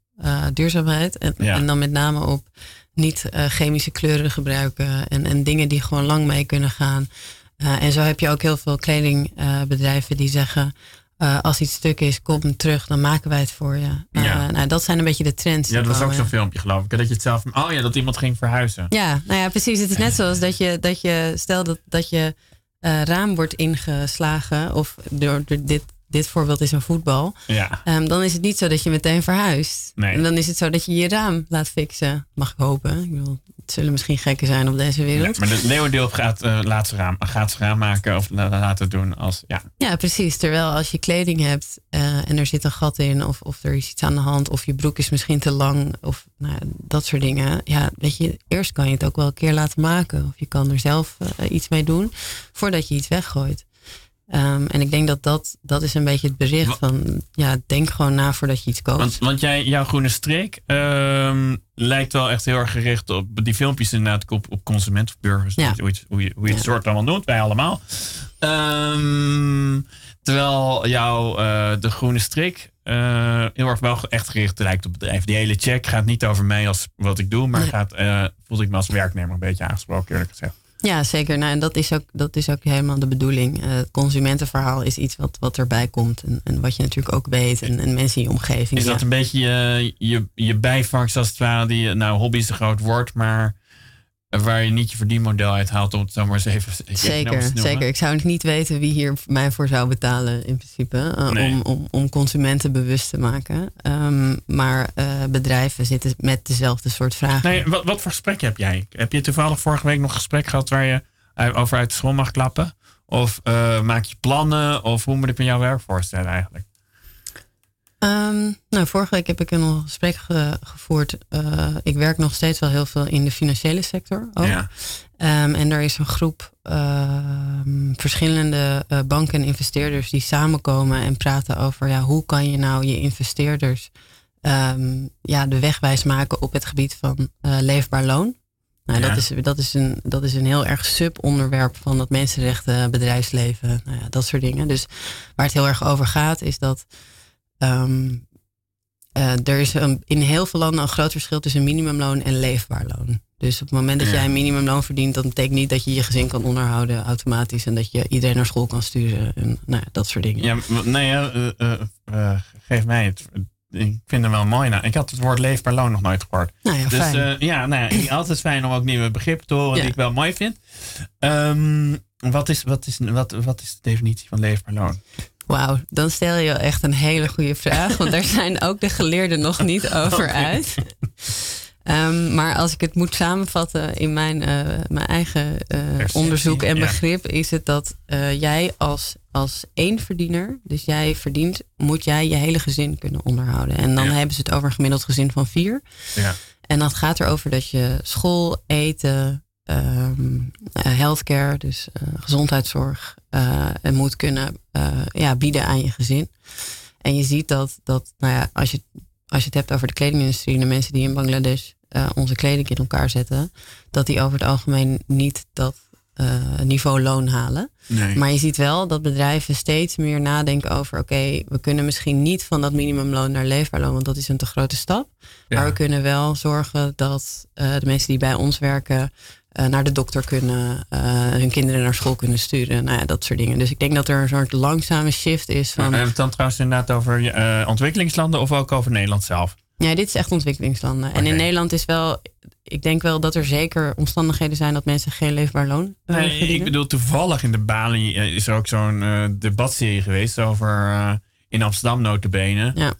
duurzaamheid. En, Ja. en dan met name op niet chemische kleuren gebruiken. En, en dingen die gewoon lang mee kunnen gaan. En zo heb je ook heel veel kledingbedrijven die zeggen... eh, als iets stuk is, kom terug, dan maken wij het voor je. Eh, Ja. nou, dat zijn een beetje de trends. Ja, dat was ook zo'n filmpje, geloof ik. Dat je het zelf. Oh ja, dat iemand ging verhuizen. Ja, nou ja, precies. Het is net zoals dat je, dat je stel dat, dat je eh, raam wordt ingeslagen, of door, door dit, dit voorbeeld is een voetbal, Ja. Ehm, dan is het niet zo dat je meteen verhuist. Nee. En dan is het zo dat je je raam laat fixen. Mag ik hopen. Ik bedoel, het zullen misschien gekken zijn op deze Ja, wereld. maar de leeuwendeel gaat, laat ze raam, gaat ze raam maken of la- laten het doen als. Ja. Ja, precies. Terwijl als je kleding hebt eh, en er zit een gat in, of, of er is iets aan de hand, of je broek is misschien te lang, of nou, dat soort dingen. Ja, weet je, eerst kan je het ook wel een keer laten maken. Of je kan er zelf eh, iets mee doen voordat je iets weggooit. Ehm, en ik denk dat, dat dat is een beetje het bericht Wa- van, ja, denk gewoon na voordat je iets koopt. Want, want jij, jouw groene streek ehm, lijkt wel echt heel erg gericht op die filmpjes inderdaad op, op consumenten of burgers. Ja. Hoe, je, hoe, je, hoe je het Ja. soort allemaal noemt, wij allemaal. Ehm, terwijl jouw eh, de groene streek eh, heel erg wel echt gericht lijkt op bedrijf. Die hele check gaat niet over mij als wat ik doe, maar Nee. gaat, eh voel ik me als werknemer een beetje aangesproken, eerlijk gezegd. Ja, zeker. Nou, en dat is ook, dat is ook helemaal de bedoeling. Eh, het consumentenverhaal is iets wat, wat erbij komt. En, en wat je natuurlijk ook weet. En, en mensen in je omgeving. Is ja. dat een beetje je, je, je bijvangst als het ware? Die, nou, hobby is een groot woord, maar waar je niet je verdienmodel uit haalt, om het zo maar eens even Zeker, zeker. Ik zou niet weten wie hier mij voor zou betalen in principe. eh, Nee. om, om, om consumenten bewust te maken. Ehm, maar eh, bedrijven zitten met dezelfde soort vragen. Nee, wat, wat voor gesprek heb jij? Heb je toevallig vorige week nog een gesprek gehad waar je eh, over uit de school mag klappen? Of maak je plannen? Of hoe moet ik me jouw werk voorstellen eigenlijk? Ehm, nou, vorige week heb ik een gesprek ge- gevoerd. Eh, ik werk nog steeds wel heel veel in de financiële sector. Ook. Ja. Ehm, en er is een groep ehm, verschillende eh, banken en investeerders die samenkomen en praten over ja, hoe kan je nou je investeerders ehm, ja, de wegwijs maken op het gebied van eh, leefbaar loon. Nou, Ja. dat, is, dat, is een, dat is een heel erg subonderwerp van het mensenrechten, bedrijfsleven, nou ja, dat soort dingen. Dus waar het heel erg over gaat, is dat ehm, eh, er is een, in heel veel landen een groot verschil tussen minimumloon en leefbaar loon. Dus op het moment dat Ja. jij een minimumloon verdient, dat betekent niet dat je je gezin kan onderhouden automatisch en dat je iedereen naar school kan sturen en nou ja, dat soort dingen. Ja, eh, eh, geef mij het. Ik vind hem wel mooi. Nou, ik had het woord leefbaar loon nog nooit gehoord. Nou ja, dus ja, nou, ja, altijd fijn om ook nieuwe begrippen te horen Ja. die ik wel mooi vind. Ehm, wat, is, wat, is, wat, wat is de definitie van leefbaar loon? Wauw, dan stel je echt een hele goede vraag. Want daar zijn ook de geleerden nog niet over uit. Ehm, maar als ik het moet samenvatten in mijn, eh, mijn eigen eh, onderzoek en begrip, is het dat eh, jij als, als één verdiener, dus jij verdient, moet jij je hele gezin kunnen onderhouden. En dan Ja. hebben ze het over een gemiddeld gezin van vier. Ja. En dat gaat erover dat je school, eten, ehm, eh, healthcare, dus eh, gezondheidszorg, eh, en moet kunnen ja, bieden aan je gezin. En je ziet dat, dat nou ja, als, je, als je het hebt over de kledingindustrie en de mensen die in Bangladesh onze kleding in elkaar zetten, dat die over het algemeen niet dat niveau loon halen. Nee. Maar je ziet wel dat bedrijven steeds meer nadenken over: oké, we kunnen misschien niet van dat minimumloon naar leefbaar loon, want dat is een te grote stap. Ja. Maar we kunnen wel zorgen dat de mensen die bij ons werken naar de dokter kunnen, eh, hun kinderen naar school kunnen sturen. Nou ja, dat soort dingen. Dus ik denk dat er een soort langzame shift is van. hebben we het dan trouwens inderdaad over eh, ontwikkelingslanden of ook over Nederland zelf? Ja, dit is echt ontwikkelingslanden. En in Nederland is wel. Ik denk wel dat er zeker omstandigheden zijn dat mensen geen leefbaar loon eh, Nee, verdienen. ik bedoel, toevallig in de Bali eh, is er ook zo'n eh, debatserie geweest over eh, in Amsterdam notabene. Ja.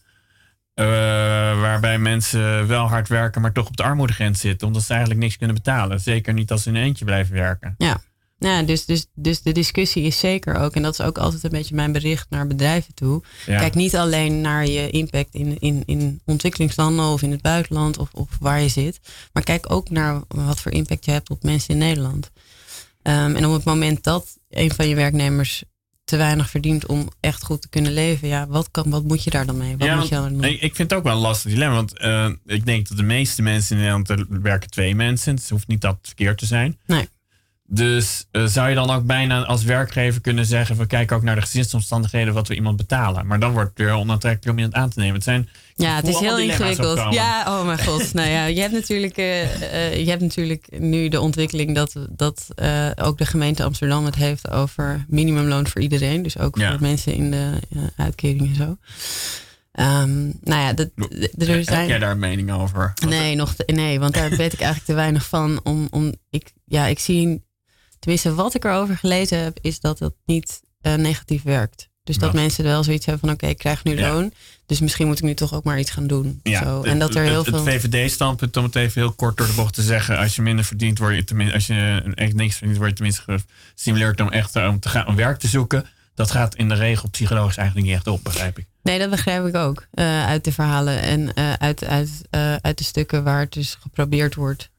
Eh, waarbij mensen wel hard werken, maar toch op de armoedegrens zitten. Omdat ze eigenlijk niks kunnen betalen. Zeker niet als ze in een eentje blijven werken. Ja, ja dus, dus, dus de discussie is zeker ook, en dat is ook altijd een beetje mijn bericht naar bedrijven toe. Ja. Kijk niet alleen naar je impact in, in, in ontwikkelingslanden of in het buitenland of, of waar je zit, maar kijk ook naar wat voor impact je hebt op mensen in Nederland. Ehm, en op het moment dat een van je werknemers te weinig verdient om echt goed te kunnen leven, ja, wat, kan, wat moet je daar dan mee? Wat Ja, moet je want dan doen? ik, ik vind het ook wel een lastig dilemma. Want eh, ik denk dat de meeste mensen in Nederland er werken twee mensen. Dus het hoeft niet dat verkeerd te zijn. Nee. Dus eh, zou je dan ook bijna als werkgever kunnen zeggen... we kijken ook naar de gezinsomstandigheden wat we iemand betalen. Maar dan wordt het weer onaantrekkelijk om iemand aan te nemen. Het zijn, Ja, het is heel ingewikkeld. Ja, oh mijn god. nou ja, je hebt natuurlijk, eh, eh, je hebt natuurlijk nu de ontwikkeling dat, dat ook de gemeente Amsterdam het heeft over minimumloon voor iedereen. Dus ook Ja. voor mensen in de eh, uitkering en zo. Ehm, nou ja, dat, er Heb zijn. jij daar een mening over? Nee, nog nee, want daar weet ik eigenlijk te weinig van. Om, om, ik, ja, ik zie, tenminste wat ik erover gelezen heb, is dat het niet eh, negatief werkt. Dus dat mensen wel zoiets hebben van oké, ik krijg nu Ja. loon. Dus misschien moet ik nu toch ook maar iets gaan doen. Ja, zo. het- En dat er heel het, veel. Het VVD-standpunt, om het even heel kort door de bocht te zeggen. Als je minder verdient, word je tenminste, als je echt niks verdient, word je tenminste gestimuleerd om echt eh, om te gaan om werk te zoeken. Dat gaat in de regel psychologisch eigenlijk niet echt op, begrijp ik. Nee, dat begrijp ik ook. eh, uit de verhalen en uit, uit, uit de stukken waar het dus geprobeerd wordt.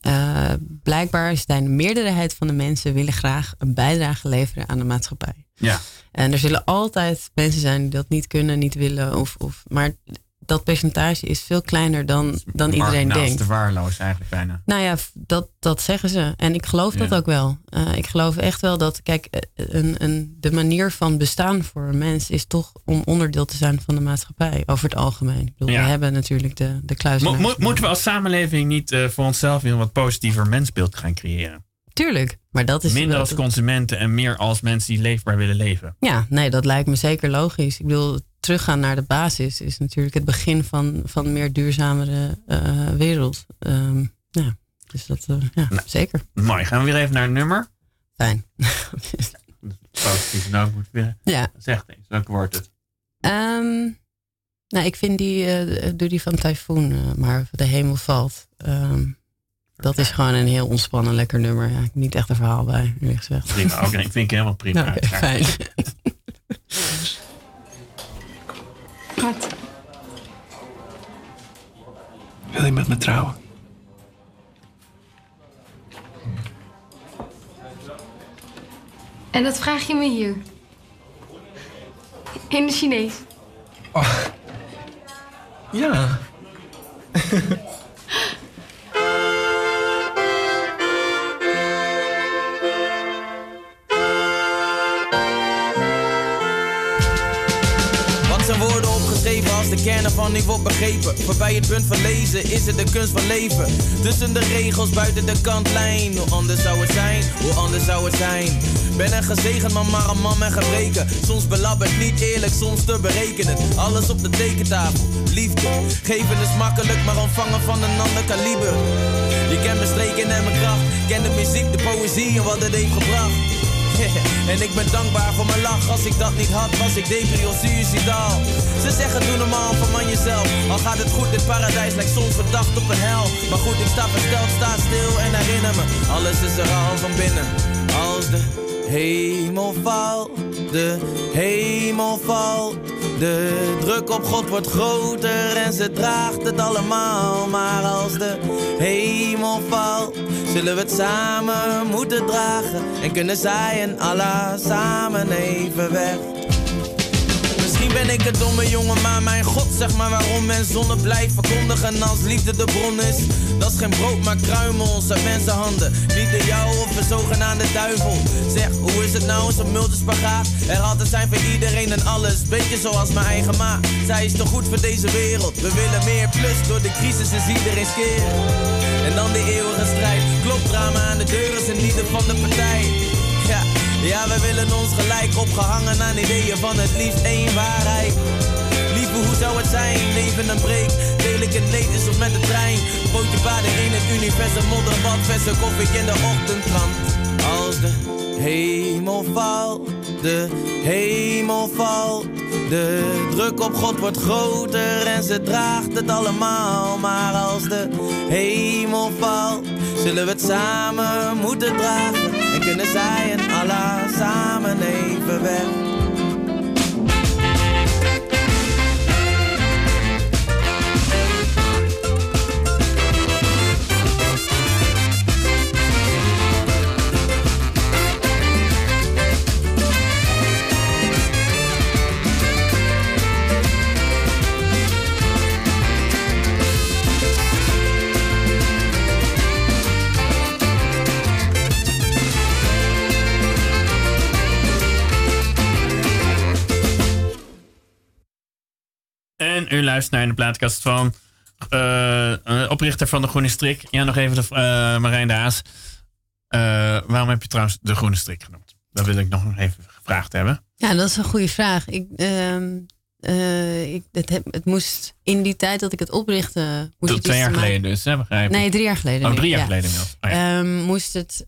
Eh, blijkbaar zijn de meerderheid van de mensen willen graag een bijdrage leveren aan de maatschappij. Ja. En er zullen altijd mensen zijn die dat niet kunnen, niet willen. Of, of, maar dat percentage is veel kleiner dan, dan iedereen denkt. te waarloos eigenlijk bijna. Nou ja, dat, dat zeggen ze. En ik geloof dat ook wel. Eh, ik geloof echt wel dat, kijk, eh, een, een, de manier van bestaan voor een mens is toch om onderdeel te zijn van de maatschappij. Over het algemeen. Ik bedoel, Ja. we hebben natuurlijk de, de Mo- mo- moeten we als samenleving niet eh, voor onszelf een wat positiever mensbeeld gaan creëren? Tuurlijk. Maar dat is. Minder als consumenten en meer als mensen die leefbaar willen leven. Ja, nee, dat lijkt me zeker logisch. Ik bedoel, teruggaan naar de basis is natuurlijk het begin van, van een meer duurzamere eh, wereld. Ehm, ja, dus dat, eh, ja, Nou. zeker. Mooi, gaan we weer even naar een nummer. Fijn. Positieve noot moet weer. ja. Zeg eens, welke wordt het? Ehm, nou, ik vind die, eh, doe die van Typhoon, maar de hemel valt. Ehm, dat is gewoon een heel ontspannen, lekker nummer. Ja, niet echt een verhaal bij, eerlijk gezegd. Prima, oké, ik vind ik helemaal prima. Uiteraard. fijn. Wat? Wil je met me trouwen? En dat vraag je me hier. In de Chinees. Ja. Wordt begrepen? Voorbij het punt van lezen is het de kunst van leven. Tussen de regels, buiten de kantlijn. Hoe anders zou het zijn? Hoe anders zou het zijn? Ben een gezegend man, maar een man met gebreken. Soms belabberd, niet eerlijk, soms te berekenen. Alles op de tekentafel, liefde. Geven is makkelijk, maar ontvangen van een ander kaliber. Je kent mijn streken en mijn kracht. Ken de muziek, de poëzie en wat het heeft gebracht. en ik ben dankbaar voor mijn lach. Als ik dat niet had, was ik depri of suicidaal. Ze zeggen doe normaal, verman jezelf. Al gaat het goed, dit paradijs lijkt soms verdacht op een hel. Maar goed, ik sta versteld, sta stil en herinner me. Alles is er al van binnen. Als de hemel valt, de hemel valt. De druk op God wordt groter en ze draagt het allemaal. Maar als de hemel valt, zullen we het samen moeten dragen. En kunnen zij en Allah samen even weg. Ben ik een domme jongen, maar mijn god, zeg maar waarom men zonne blijft verkondigen als liefde de bron is. Dat is geen brood, maar kruimels uit mensenhanden. Niet de jou of een zogenaamde duivel. Zeg, hoe is het nou, zo'n multispagaat? Er altijd zijn voor iedereen en alles, beetje zoals mijn eigen ma. Zij is toch goed voor deze wereld. We willen meer plus, door de crisis is iedereen skeer. En dan de eeuwige strijd. Klopdrama aan de deur is een lieder van de partij. Opgehangen aan ideeën van het liefst één waarheid. Lieve, hoe zou het zijn? Leven een break, deel ik het leed is of met de trein. Broodje baden in het universum, modderbad, verse koffie in de ochtendkrant. Als de hemel valt, de hemel valt. De druk op God wordt groter en ze draagt het allemaal. Maar als de hemel valt, zullen we het samen moeten dragen. En kunnen zij en Allah samen even weg. U luistert naar de plaatkast van eh, oprichter van de Groene Strik. Ja, nog even de, eh, Marijn Daas. Eh, waarom heb je trouwens de Groene Strik genoemd? Dat wil ik nog even gevraagd hebben. Ja, dat is een goede vraag. Ik, ehm, eh, ik, het, heb- het moest in die tijd dat ik het oprichtte. Moest twee jaar geleden dus, hè, begrijp ik. Nee, drie jaar geleden. Oh, drie jaar ja. geleden inmiddels. Oh, ja. Ehm, moest het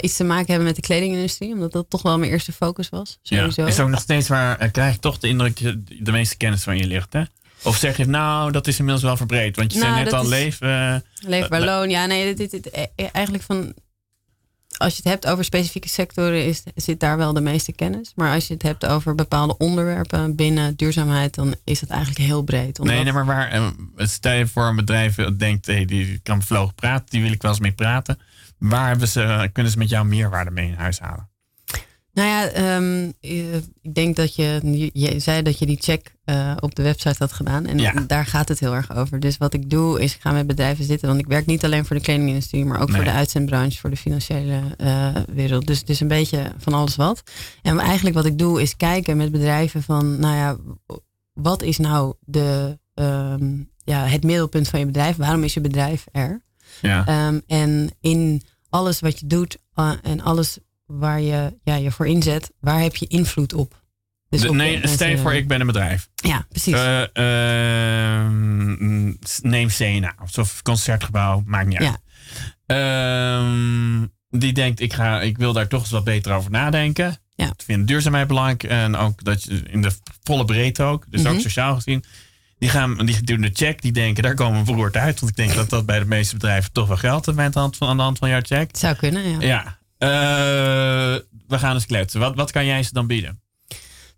iets te maken hebben met de kledingindustrie, omdat dat toch wel mijn eerste focus was. Ja. Sowieso. Is ook nog steeds waar, krijg ik toch de indruk dat de meeste kennis van je ligt, hè? Of zeg je, nou, dat is inmiddels wel verbreed. Want je Nou, zei net al, leef... eh, Leefbaar eh, loon, ja, nee, dit, dit, dit- eh, eigenlijk van. Als je het hebt over specifieke sectoren, is, zit daar wel de meeste kennis. Maar als je het hebt over bepaalde onderwerpen binnen duurzaamheid, dan is het eigenlijk heel breed. Omdat, Nee, nee, maar waar, eh, stel je voor een bedrijf dat denkt, hey, die kan bevlogen praten, die wil ik wel eens mee praten. Waar hebben ze, kunnen ze met jou meerwaarde mee in huis halen? Nou ja, ehm, eh, ik denk dat je, je, zei dat je die check eh, op de website had gedaan. En Ja. daar gaat het heel erg over. Dus wat ik doe, is ik ga met bedrijven zitten. Want ik werk niet alleen voor de kledingindustrie, maar ook voor de uitzendbranche, voor de financiële eh, wereld. Dus het is een beetje van alles wat. En eigenlijk wat ik doe, is kijken met bedrijven van, nou ja, wat is nou de, ehm, ja, het middelpunt van je bedrijf? Waarom is je bedrijf er? Ja. Ehm, en in alles wat je doet en alles waar je ja, je voor inzet, waar heb je invloed op? Dus De- op nee, stel je voor, ik ben een bedrijf. Ja, precies. Eh, ehm, neem CNA of concertgebouw, maakt niet uit. Ehm, die denkt, ik, ga, ik wil daar toch eens wat beter over nadenken. Ja. Ik vind duurzaamheid belangrijk en ook dat je in de volle breedte ook, dus Mhm. ook sociaal gezien. Die, gaan, die doen de check, die denken, daar komen we beroerd uit. Want ik denk dat dat bij de meeste bedrijven toch wel geldt aan de hand van, aan de hand van jouw check. Het zou kunnen, ja. Ja, Eh, we gaan eens kletsen. Wat, wat kan jij ze dan bieden?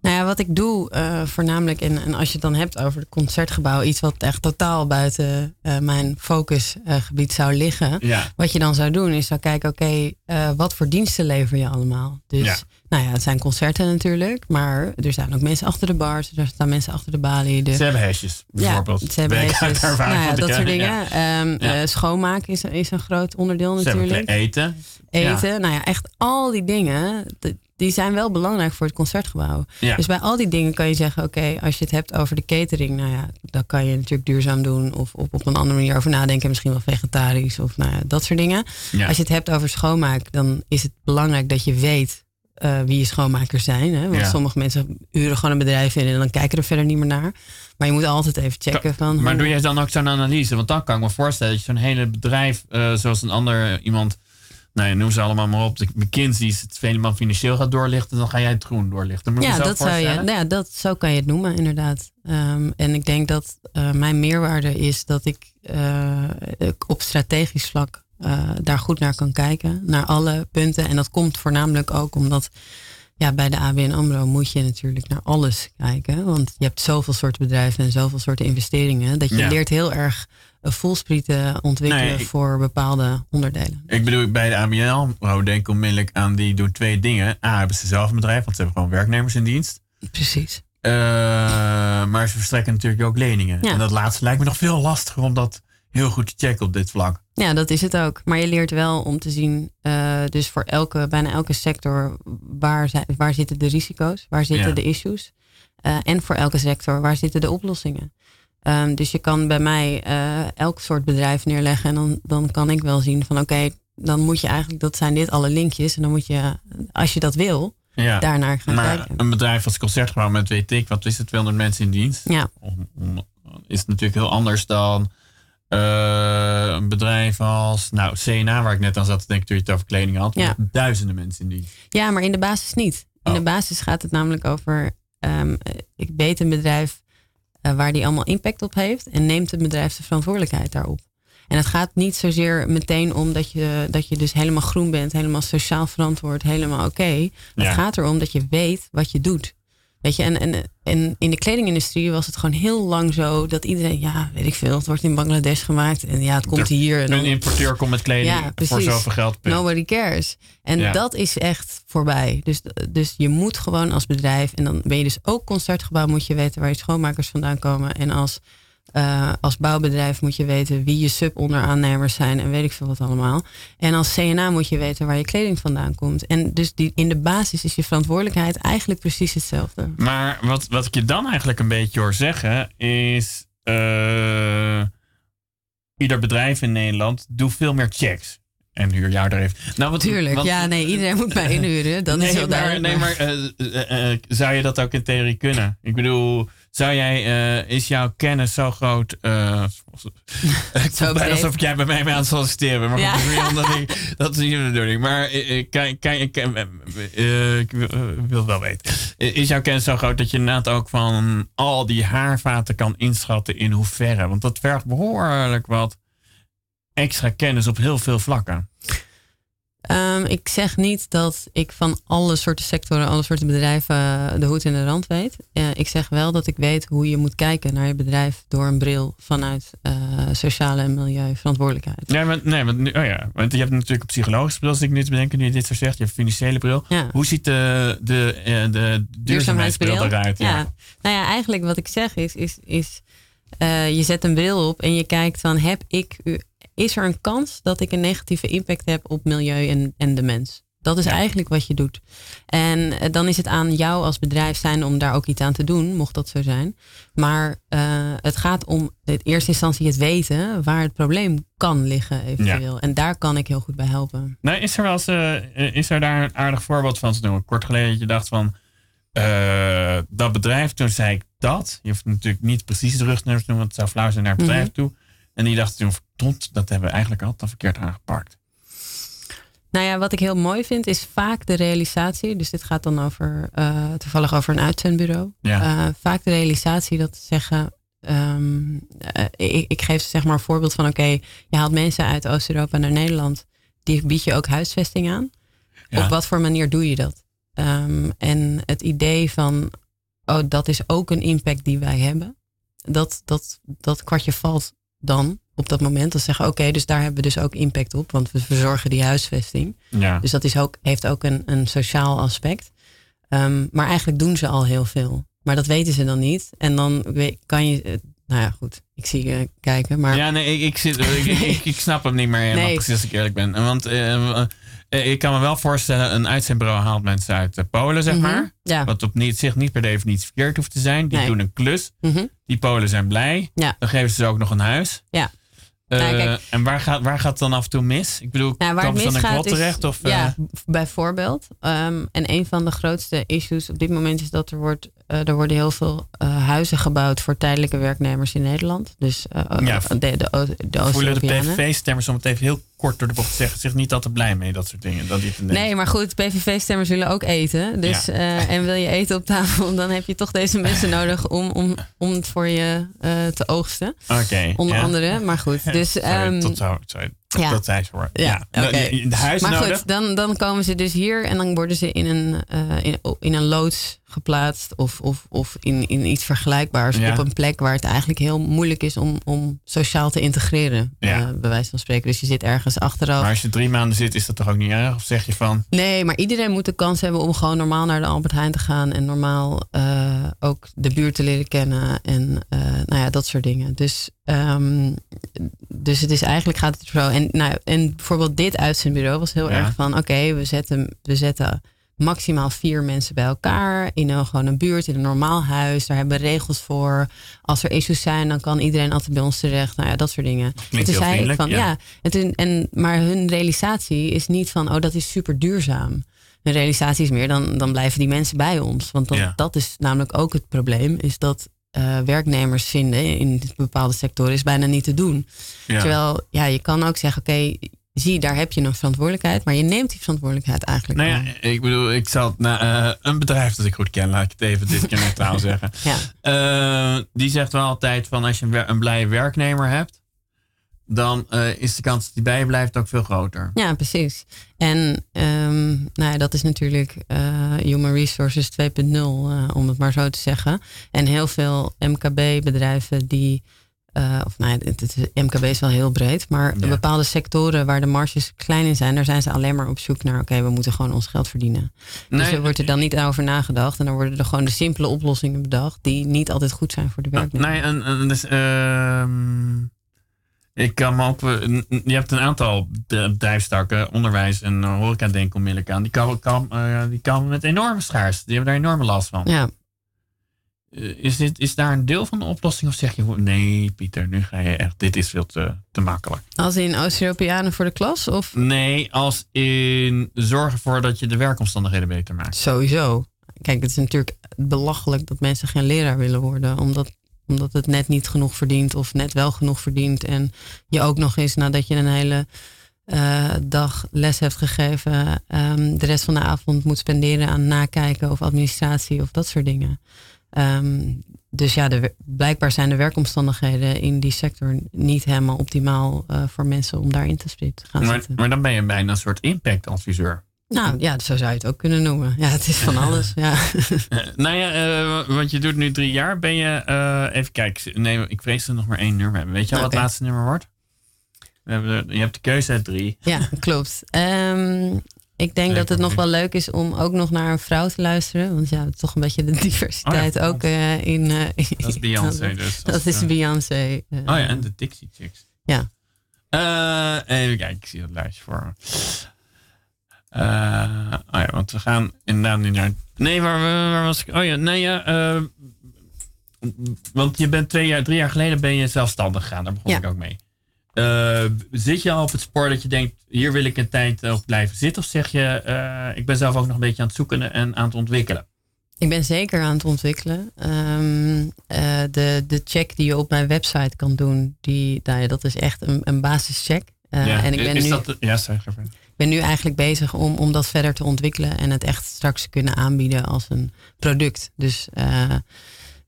Nou ja, wat ik doe eh, voornamelijk, en, en als je het dan hebt over het concertgebouw, iets wat echt totaal buiten eh, mijn focusgebied zou liggen. Ja. Wat je dan zou doen, is zou kijken, oké, eh, wat voor diensten lever je allemaal? Dus, Ja. Nou ja, het zijn concerten natuurlijk, maar er zijn ook mensen achter de bars, er staan mensen achter de balie. De, Ze hebben hesjes, bijvoorbeeld. Ja, ze hebben hesjes. Nou ja, dat soort dingen. ja. Ehm, Ja. eh, schoonmaak is, is een groot onderdeel Ze natuurlijk. eten. Eten, nou ja, echt al die dingen, die zijn wel belangrijk voor het concertgebouw. Ja. Dus bij al die dingen kan je zeggen, oké, als je het hebt over de catering, nou ja, dan kan je natuurlijk duurzaam doen of op, op een andere manier over nadenken, misschien wel vegetarisch of nou ja, dat soort dingen. Als je het hebt over schoonmaak, dan is het belangrijk dat je weet eh, wie je schoonmakers zijn. Hè? Want Ja. sommige mensen huren gewoon een bedrijf in en dan kijken er verder niet meer naar. Maar je moet altijd even checken van. Maar hoe- doe jij dan ook zo'n analyse? Want dan kan ik me voorstellen dat je zo'n hele bedrijf, eh, zoals een ander iemand, nou ja, noem ze allemaal maar op, de McKinsey's, het helemaal financieel gaat doorlichten, dan ga jij het groen doorlichten. Moet Ja, dat zou je, nou ja, dat, zo kan je het noemen, inderdaad. Ehm, en ik denk dat eh, mijn meerwaarde is dat ik eh, ik op strategisch vlak eh, daar goed naar kan kijken, naar alle punten. En dat komt voornamelijk ook omdat ja, bij de ABN AMRO moet je natuurlijk naar alles kijken. Want je hebt zoveel soorten bedrijven en zoveel soorten investeringen. Dat je Ja. leert heel erg een voelsprieten ontwikkelen Nee, ik- voor bepaalde onderdelen. Ik bedoel, bij de ABN AMRO denk ik onmiddellijk aan die doen twee dingen. A, hebben ze zelf een bedrijf, want ze hebben gewoon werknemers in dienst. Precies. Eh, maar ze verstrekken natuurlijk ook leningen. Ja. En dat laatste lijkt me nog veel lastiger om dat heel goed te checken op dit vlak. Ja, dat is het ook. Maar je leert wel om te zien, eh, dus voor elke, bijna elke sector, waar, zijn, waar zitten de risico's, waar zitten Ja. de issues. Eh, en voor elke sector, waar zitten de oplossingen. Ehm, dus je kan bij mij eh, elk soort bedrijf neerleggen en dan, dan kan ik wel zien van oké, dan moet je eigenlijk, dat zijn dit alle linkjes. En dan moet je, als je dat wil, Ja. daarnaar gaan maar kijken. een bedrijf als Concertgebouw met weet ik, wat is het, 200 mensen in dienst? Ja. Om- om- is natuurlijk heel anders dan eh, een bedrijf als, nou, CNA, waar ik net aan zat te denken toen je het over kleding had. Ja. Duizenden mensen in dienst. Ja, maar in de basis niet. In Oh. de basis gaat het namelijk over, ehm, ik weet een bedrijf eh, waar die allemaal impact op heeft en neemt het bedrijf de verantwoordelijkheid daarop. En het gaat niet zozeer meteen om dat je, dat je dus helemaal groen bent, helemaal sociaal verantwoord, helemaal oké. Het Ja. gaat erom dat je weet wat je doet. Weet je, en, en, en in de kledingindustrie was het gewoon heel lang zo dat iedereen, ja, weet ik veel, het wordt in Bangladesh gemaakt en ja, het komt Er- hier. En Een importeur komt met kleding Ja, voor zoveel geld. punt. Nobody cares. En Ja. dat is echt voorbij. Dus, dus je moet gewoon als bedrijf, en dan ben je dus ook concertgebouw, moet je weten waar je schoonmakers vandaan komen. En als, eh, als bouwbedrijf moet je weten wie je subonderaannemers zijn en weet ik veel wat allemaal. En als CNA moet je weten waar je kleding vandaan komt. En dus die, in de basis is je verantwoordelijkheid eigenlijk precies hetzelfde. Maar wat, wat ik je dan eigenlijk een beetje hoor zeggen is... eh, ieder bedrijf in Nederland doet veel meer checks. En huur jou er even. Nou, wat, Tuurlijk, wat- ja, nee, iedereen moet mij inhuren. Dat nee, is wel maar, duidelijk. nee, maar eh, zou je dat ook in theorie kunnen? Ik bedoel, zou jij, eh, is jouw kennis zo groot? bijna breed. alsof jij bij mij mee aan het solliciteren bent. Maar Ja. goed, dat is niet de bedoeling. Maar eh, ik, ik wil, het wel weten. Is jouw kennis zo groot dat je inderdaad ook van al die haarvaten kan inschatten in hoeverre? Want dat vergt behoorlijk wat extra kennis op heel veel vlakken. Ehm, ik zeg niet dat ik van alle soorten sectoren, alle soorten bedrijven eh, de hoed en de rand weet. Eh, ik zeg wel dat ik weet hoe je moet kijken naar je bedrijf door een bril vanuit eh, sociale en milieuverantwoordelijkheid. Nee, maar, nee want, oh ja, want je hebt natuurlijk een psychologische bril, als ik nu te bedenken, nu je dit zo zegt. Je hebt een financiële bril. Ja. Hoe ziet de, de, de duurzaamheidsbril eruit? Ja. Nou ja, eigenlijk wat ik zeg is, is, is je zet een bril op en je kijkt van heb ik, u- is er een kans dat ik een negatieve impact heb op milieu en, en de mens? Dat is eigenlijk wat je doet. En eh, dan is het aan jou als bedrijf zijn om daar ook iets aan te doen, mocht dat zo zijn. Maar eh, het gaat om in eerste instantie het weten waar het probleem kan liggen eventueel. En daar kan ik heel goed bij helpen. Nou, is er, wel eens, eh, is er daar een aardig voorbeeld van te noemen? Kort geleden dat je dacht van, dat bedrijf, toen zei ik dat. Je hoeft natuurlijk niet precies de rugnummers te noemen, want het zou flauw zijn naar het bedrijf Mhm. toe. En die dacht toen, dat hebben we eigenlijk altijd al verkeerd aangepakt. Nou ja, wat ik heel mooi vind is vaak de realisatie. Dus dit gaat dan over eh, toevallig over een uitzendbureau. Ja. Eh, vaak de realisatie dat ze zeggen. ehm, eh, ik, ik geef zeg maar een voorbeeld van: oké, je haalt mensen uit Oost-Europa naar Nederland. Die bied je ook huisvesting aan. Ja. Op wat voor manier doe je dat? Ehm, en het idee van oh, dat is ook een impact die wij hebben. Dat, dat, dat kwartje valt dan op dat moment. Dan zeggen, oké, dus daar hebben we dus ook impact op. Want we verzorgen die huisvesting. Ja. Dus dat is ook, heeft ook een, een sociaal aspect. Ehm, maar eigenlijk doen ze al heel veel. Maar dat weten ze dan niet. En dan kan je... eh, Nou ja, goed. Ik zie je kijken. Maar Ja, nee, ik, ik, zit, ik, ik, ik snap hem niet meer helemaal Nee. precies als ik eerlijk ben. Want eh, eh, ik kan me wel voorstellen, een uitzendbureau haalt mensen uit Polen, zeg Mhm, maar. ja. Wat op niet, zich niet per definitie verkeerd hoeft te zijn. Die Nee. doen een klus. Mhm. Die Polen zijn blij. Ja. Dan geven ze ze ook nog een huis. Ja. Eh, Nou, kijk. en waar gaat, waar gaat het dan af en toe mis? Ik bedoel, Nou, waar het dan misgaat klot terecht? Of, eh, bijvoorbeeld. Ehm, en een van de grootste issues op dit moment is dat er, wordt, eh, er worden heel veel eh, huizen gebouwd voor tijdelijke werknemers in Nederland. Dus eh, Ja, de, de, de, O- de voelen de. PVV-stemmers, om het even heel kort door de bocht te zeggen, zich niet altijd blij mee, dat soort dingen. Dat. Nee, maar goed, PVV-stemmers willen ook eten. Dus, Ja. eh, en wil je eten op tafel, dan heb je toch deze mensen nodig om, om, om het voor je eh, te oogsten. Oké, Onder ja. andere, maar goed. Dus, Sorry, ehm, tot zo, sorry, ja. dat zei ze hoor. Ja, Ja, oké. de, de maar nodig. goed, dan, dan komen ze dus hier en dan worden ze in een, eh, in, in een loods geplaatst of, of, of in, in iets vergelijkbaars Ja. op een plek waar het eigenlijk heel moeilijk is om, om sociaal te integreren, Ja. eh, bij wijze van spreken. Dus je zit ergens achteraf. Maar als je drie maanden zit, is dat toch ook niet erg? Of zeg je van, Nee, maar iedereen moet de kans hebben om gewoon normaal naar de Albert Heijn te gaan en normaal eh, ook de buurt te leren kennen en eh, nou ja, dat soort dingen. Dus, ehm, dus het is eigenlijk gaat het zo. En, nou, en bijvoorbeeld dit uitzendbureau was heel Ja. erg van oké, we, zetten, we zetten maximaal vier mensen bij elkaar in een, gewoon een buurt, in een normaal huis. Daar hebben we regels voor. Als er issues zijn, dan kan iedereen altijd bij ons terecht. Nou ja, dat soort dingen. Klinkt toen heel zei van ja. ja, en toen, en, maar hun realisatie is niet van, oh, dat is super duurzaam. Hun realisatie is meer, dan, dan blijven die mensen bij ons. Want dan, Ja. dat is namelijk ook het probleem, is dat eh, werknemers vinden in bepaalde sectoren is bijna niet te doen. Ja. Terwijl, ja, je kan ook zeggen, oké, zie, daar heb je een verantwoordelijkheid, maar je neemt die verantwoordelijkheid eigenlijk nou ja, ik bedoel, ik zal naar eh, een bedrijf dat ik goed ken, laat ik het even dit keer neutraal zeggen. Ja. Eh, die zegt wel altijd van als je een, een blije werknemer hebt, dan eh, is de kans dat die bij je blijft ook veel groter. Ja, precies. En ehm, nou ja, dat is natuurlijk Human Resources 2.0, eh, om het maar zo te zeggen. En heel veel MKB-bedrijven die, eh, of nou ja, het, het- MKB is wel heel breed, maar Ja. bepaalde sectoren waar de marges klein in zijn, daar zijn ze alleen maar op zoek naar, oké, we moeten gewoon ons geld verdienen. dus er wordt er dan niet over nagedacht en dan worden er gewoon de simpele oplossingen bedacht die niet altijd goed zijn voor de werknemer. Nee, en, en dus, ehm, ik kan me ook, eh, je hebt een aantal bedrijfstakken, onderwijs en eh, horeca denk ik onmiddellijk aan. Die komen kan, die komen met enorme schaars. Die hebben daar enorme last van. Ja, is, dit, is daar een deel van de oplossing of zeg je nee Pieter, nu ga je echt, dit is veel te, te makkelijk. als in Oost-Europeanen voor de klas of Nee, als in zorgen ervoor dat je de werkomstandigheden beter maakt. Sowieso. Kijk, het is natuurlijk belachelijk dat mensen geen leraar willen worden. Omdat, omdat het net niet genoeg verdient of net wel genoeg verdient. En je ook nog eens nadat je een hele eh, dag les hebt gegeven, ehm, de rest van de avond moet spenderen aan nakijken of administratie of dat soort dingen. Ehm, dus ja, de, blijkbaar zijn de werkomstandigheden in die sector niet helemaal optimaal eh, voor mensen om daarin te gaan Maar, zitten. maar dan ben je bijna een soort impactadviseur. Nou ja, zo zou je het ook kunnen noemen. Ja, het is van alles. Ja. Eh, nou ja, eh, want je doet nu drie jaar. Ben je, even kijken, nee, ik vrees we nog maar één nummer hebben. Weet je al wat het laatste nummer wordt? We hebben, je hebt de keuze uit drie. Ja, klopt. Ehm, ik denk dat het nog wel leuk is om ook nog naar een vrouw te luisteren. Want ja, toch een beetje de diversiteit Oh ja, ook eh, in... eh, Dat is Beyoncé dus. Dat, Dat is eh, Beyoncé. Oh ja, en de Dixie Chicks. Ja. Even kijken, ik zie dat lijstje voor oh ja, want we gaan inderdaad nu naar... Nee, waar, waar was ik? Oh ja, nee, ja. want je bent twee jaar, drie jaar geleden ben je zelfstandig gegaan. Daar begon Ja. ik ook mee. Eh, zit je al op het spoor dat je denkt, hier wil ik een tijd op blijven zitten? Of zeg je, eh, ik ben zelf ook nog een beetje aan het zoeken en aan het ontwikkelen? Ik ben zeker aan het ontwikkelen. Ehm, eh, de, de check die je op mijn website kan doen, die, nou ja, dat is echt een, een basischeck. Eh, ja, en ik ben is nu, dat, ja, verder. ik ben nu eigenlijk bezig om, om dat verder te ontwikkelen en het echt straks kunnen aanbieden als een product. Dus eh,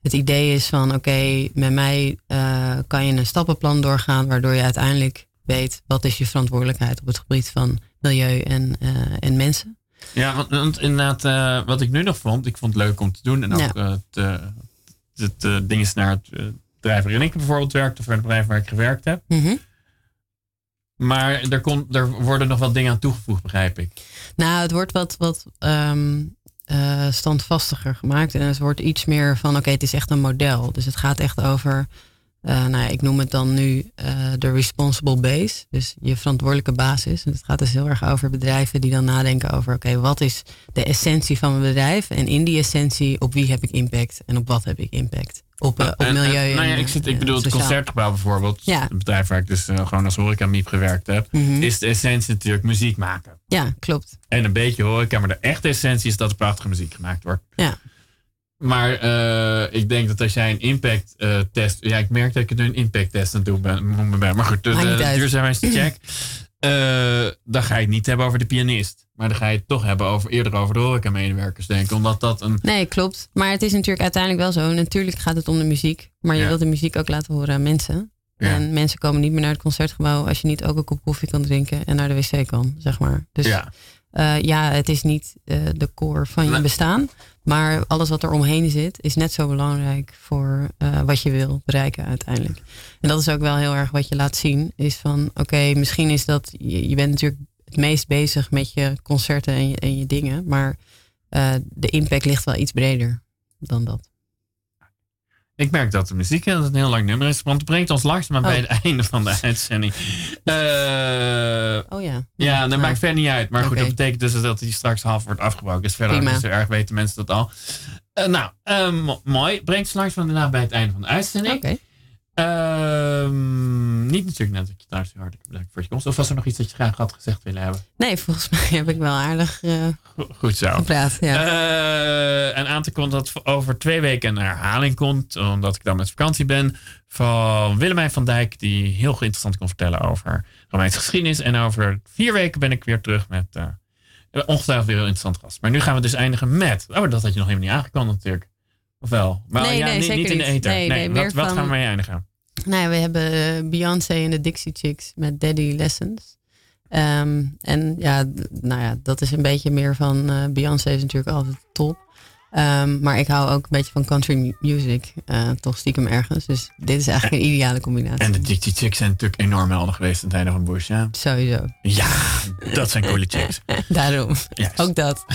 het idee is van oké, met mij eh, kan je een stappenplan doorgaan waardoor je uiteindelijk weet wat is je verantwoordelijkheid op het gebied van milieu en, eh, en mensen. Ja, want, want inderdaad, eh, wat ik nu nog vond, ik vond het leuk om te doen. En ook Ja. het, eh, het eh, ding is naar het bedrijf waarin ik bijvoorbeeld werkte, of het bedrijf waar ik gewerkt heb. Mhm. Maar er, komt, er worden nog wat dingen aan toegevoegd, begrijp ik. Nou, het wordt wat, wat ehm, eh, standvastiger gemaakt. En het wordt iets meer van, oké, het is echt een model. Dus het gaat echt over, eh, nou ja, ik noem het dan nu eh, de responsible base. Dus je verantwoordelijke basis. En het gaat dus heel erg over bedrijven die dan nadenken over, oké, wat is de essentie van mijn bedrijf? En in die essentie, op wie heb ik impact? En op wat heb ik impact? Op, eh, op En- en- milieu en, nou ja, ik, zit, ik bedoel, het concertgebouw bijvoorbeeld, Ja. het bedrijf waar ik dus gewoon als horeca-miep gewerkt heb, Mhm. is de essentie natuurlijk muziek maken. Ja, klopt. En een beetje horeca, maar de echte essentie is dat er prachtige muziek gemaakt wordt. Ja. Maar eh, ik denk dat als jij een impact eh, test. Ja, ik merk dat ik nu een impact test aan het doen ben. Maar goed, de, de duurzaamheidscheck. eh, dan ga je het niet hebben over de pianist. Maar dan ga je het toch hebben over, eerder over de horeca-medewerkers, denk ik. Omdat dat een. Nee, klopt. Maar het is natuurlijk uiteindelijk wel zo. Natuurlijk gaat het om de muziek. Maar je Ja. wilt de muziek ook laten horen aan mensen. Ja. En mensen komen niet meer naar het concertgebouw als je niet ook een kop koffie kan drinken en naar de wc kan, zeg maar. Dus Ja. ja, ja het is niet de core van je bestaan. Maar alles wat er omheen zit, is net zo belangrijk voor eh, wat je wil bereiken uiteindelijk. En dat is ook wel heel erg wat je laat zien. Is van, oké, misschien is dat, je, bent natuurlijk het meest bezig met je concerten en je, en je dingen. Maar eh, de impact ligt wel iets breder dan dat. Ik merk dat de muziek dat het een heel lang nummer is. Want het brengt ons langzaam bij Oh. het einde van de uitzending. Eh, Oh ja. Ja, dat maakt verder niet uit. Maar goed, dat betekent dus dat hij straks half wordt afgebroken. Dus verder niet zo erg weten mensen dat al. Eh, nou, eh, mo- mooi. Brengt ons langzaam daarna bij het einde van de uitzending. Oké. Ehm, niet natuurlijk net dat je thuis heel hartelijk bedankt voor je komst. Of was er nog iets dat je graag had gezegd willen hebben? Nee, volgens mij heb ik wel aardig eh, Go- Goed zo. gepraat. Ja. Eh, en aan te kondigen dat over twee weken een herhaling komt, omdat ik dan met vakantie ben, van Willemijn van Dijk, die heel interessant kon vertellen over Romeinse geschiedenis. En over vier weken ben ik weer terug met eh, ongetwijfeld weer een interessant gast. Maar nu gaan we dus eindigen met, oh, dat had je nog helemaal niet aangekondigd natuurlijk. Of wel? Maar Nee, ja, nee, niet, zeker niet in de ether. Nee, nee, wat, wat van- gaan we mee eindigen? Nou ja, we hebben eh, Beyoncé en de Dixie Chicks met Daddy Lessons. Ehm, en ja, nou ja, dat is een beetje meer van. eh, Beyoncé is natuurlijk altijd top. Ehm, maar ik hou ook een beetje van country mu- music. eh, toch stiekem ergens. Dus dit is eigenlijk een ideale combinatie. En de Dixie Chicks zijn natuurlijk enorm helder geweest in tijden van Bush, ja. Sowieso. Ja, dat zijn coole chicks. Daarom. Ook dat.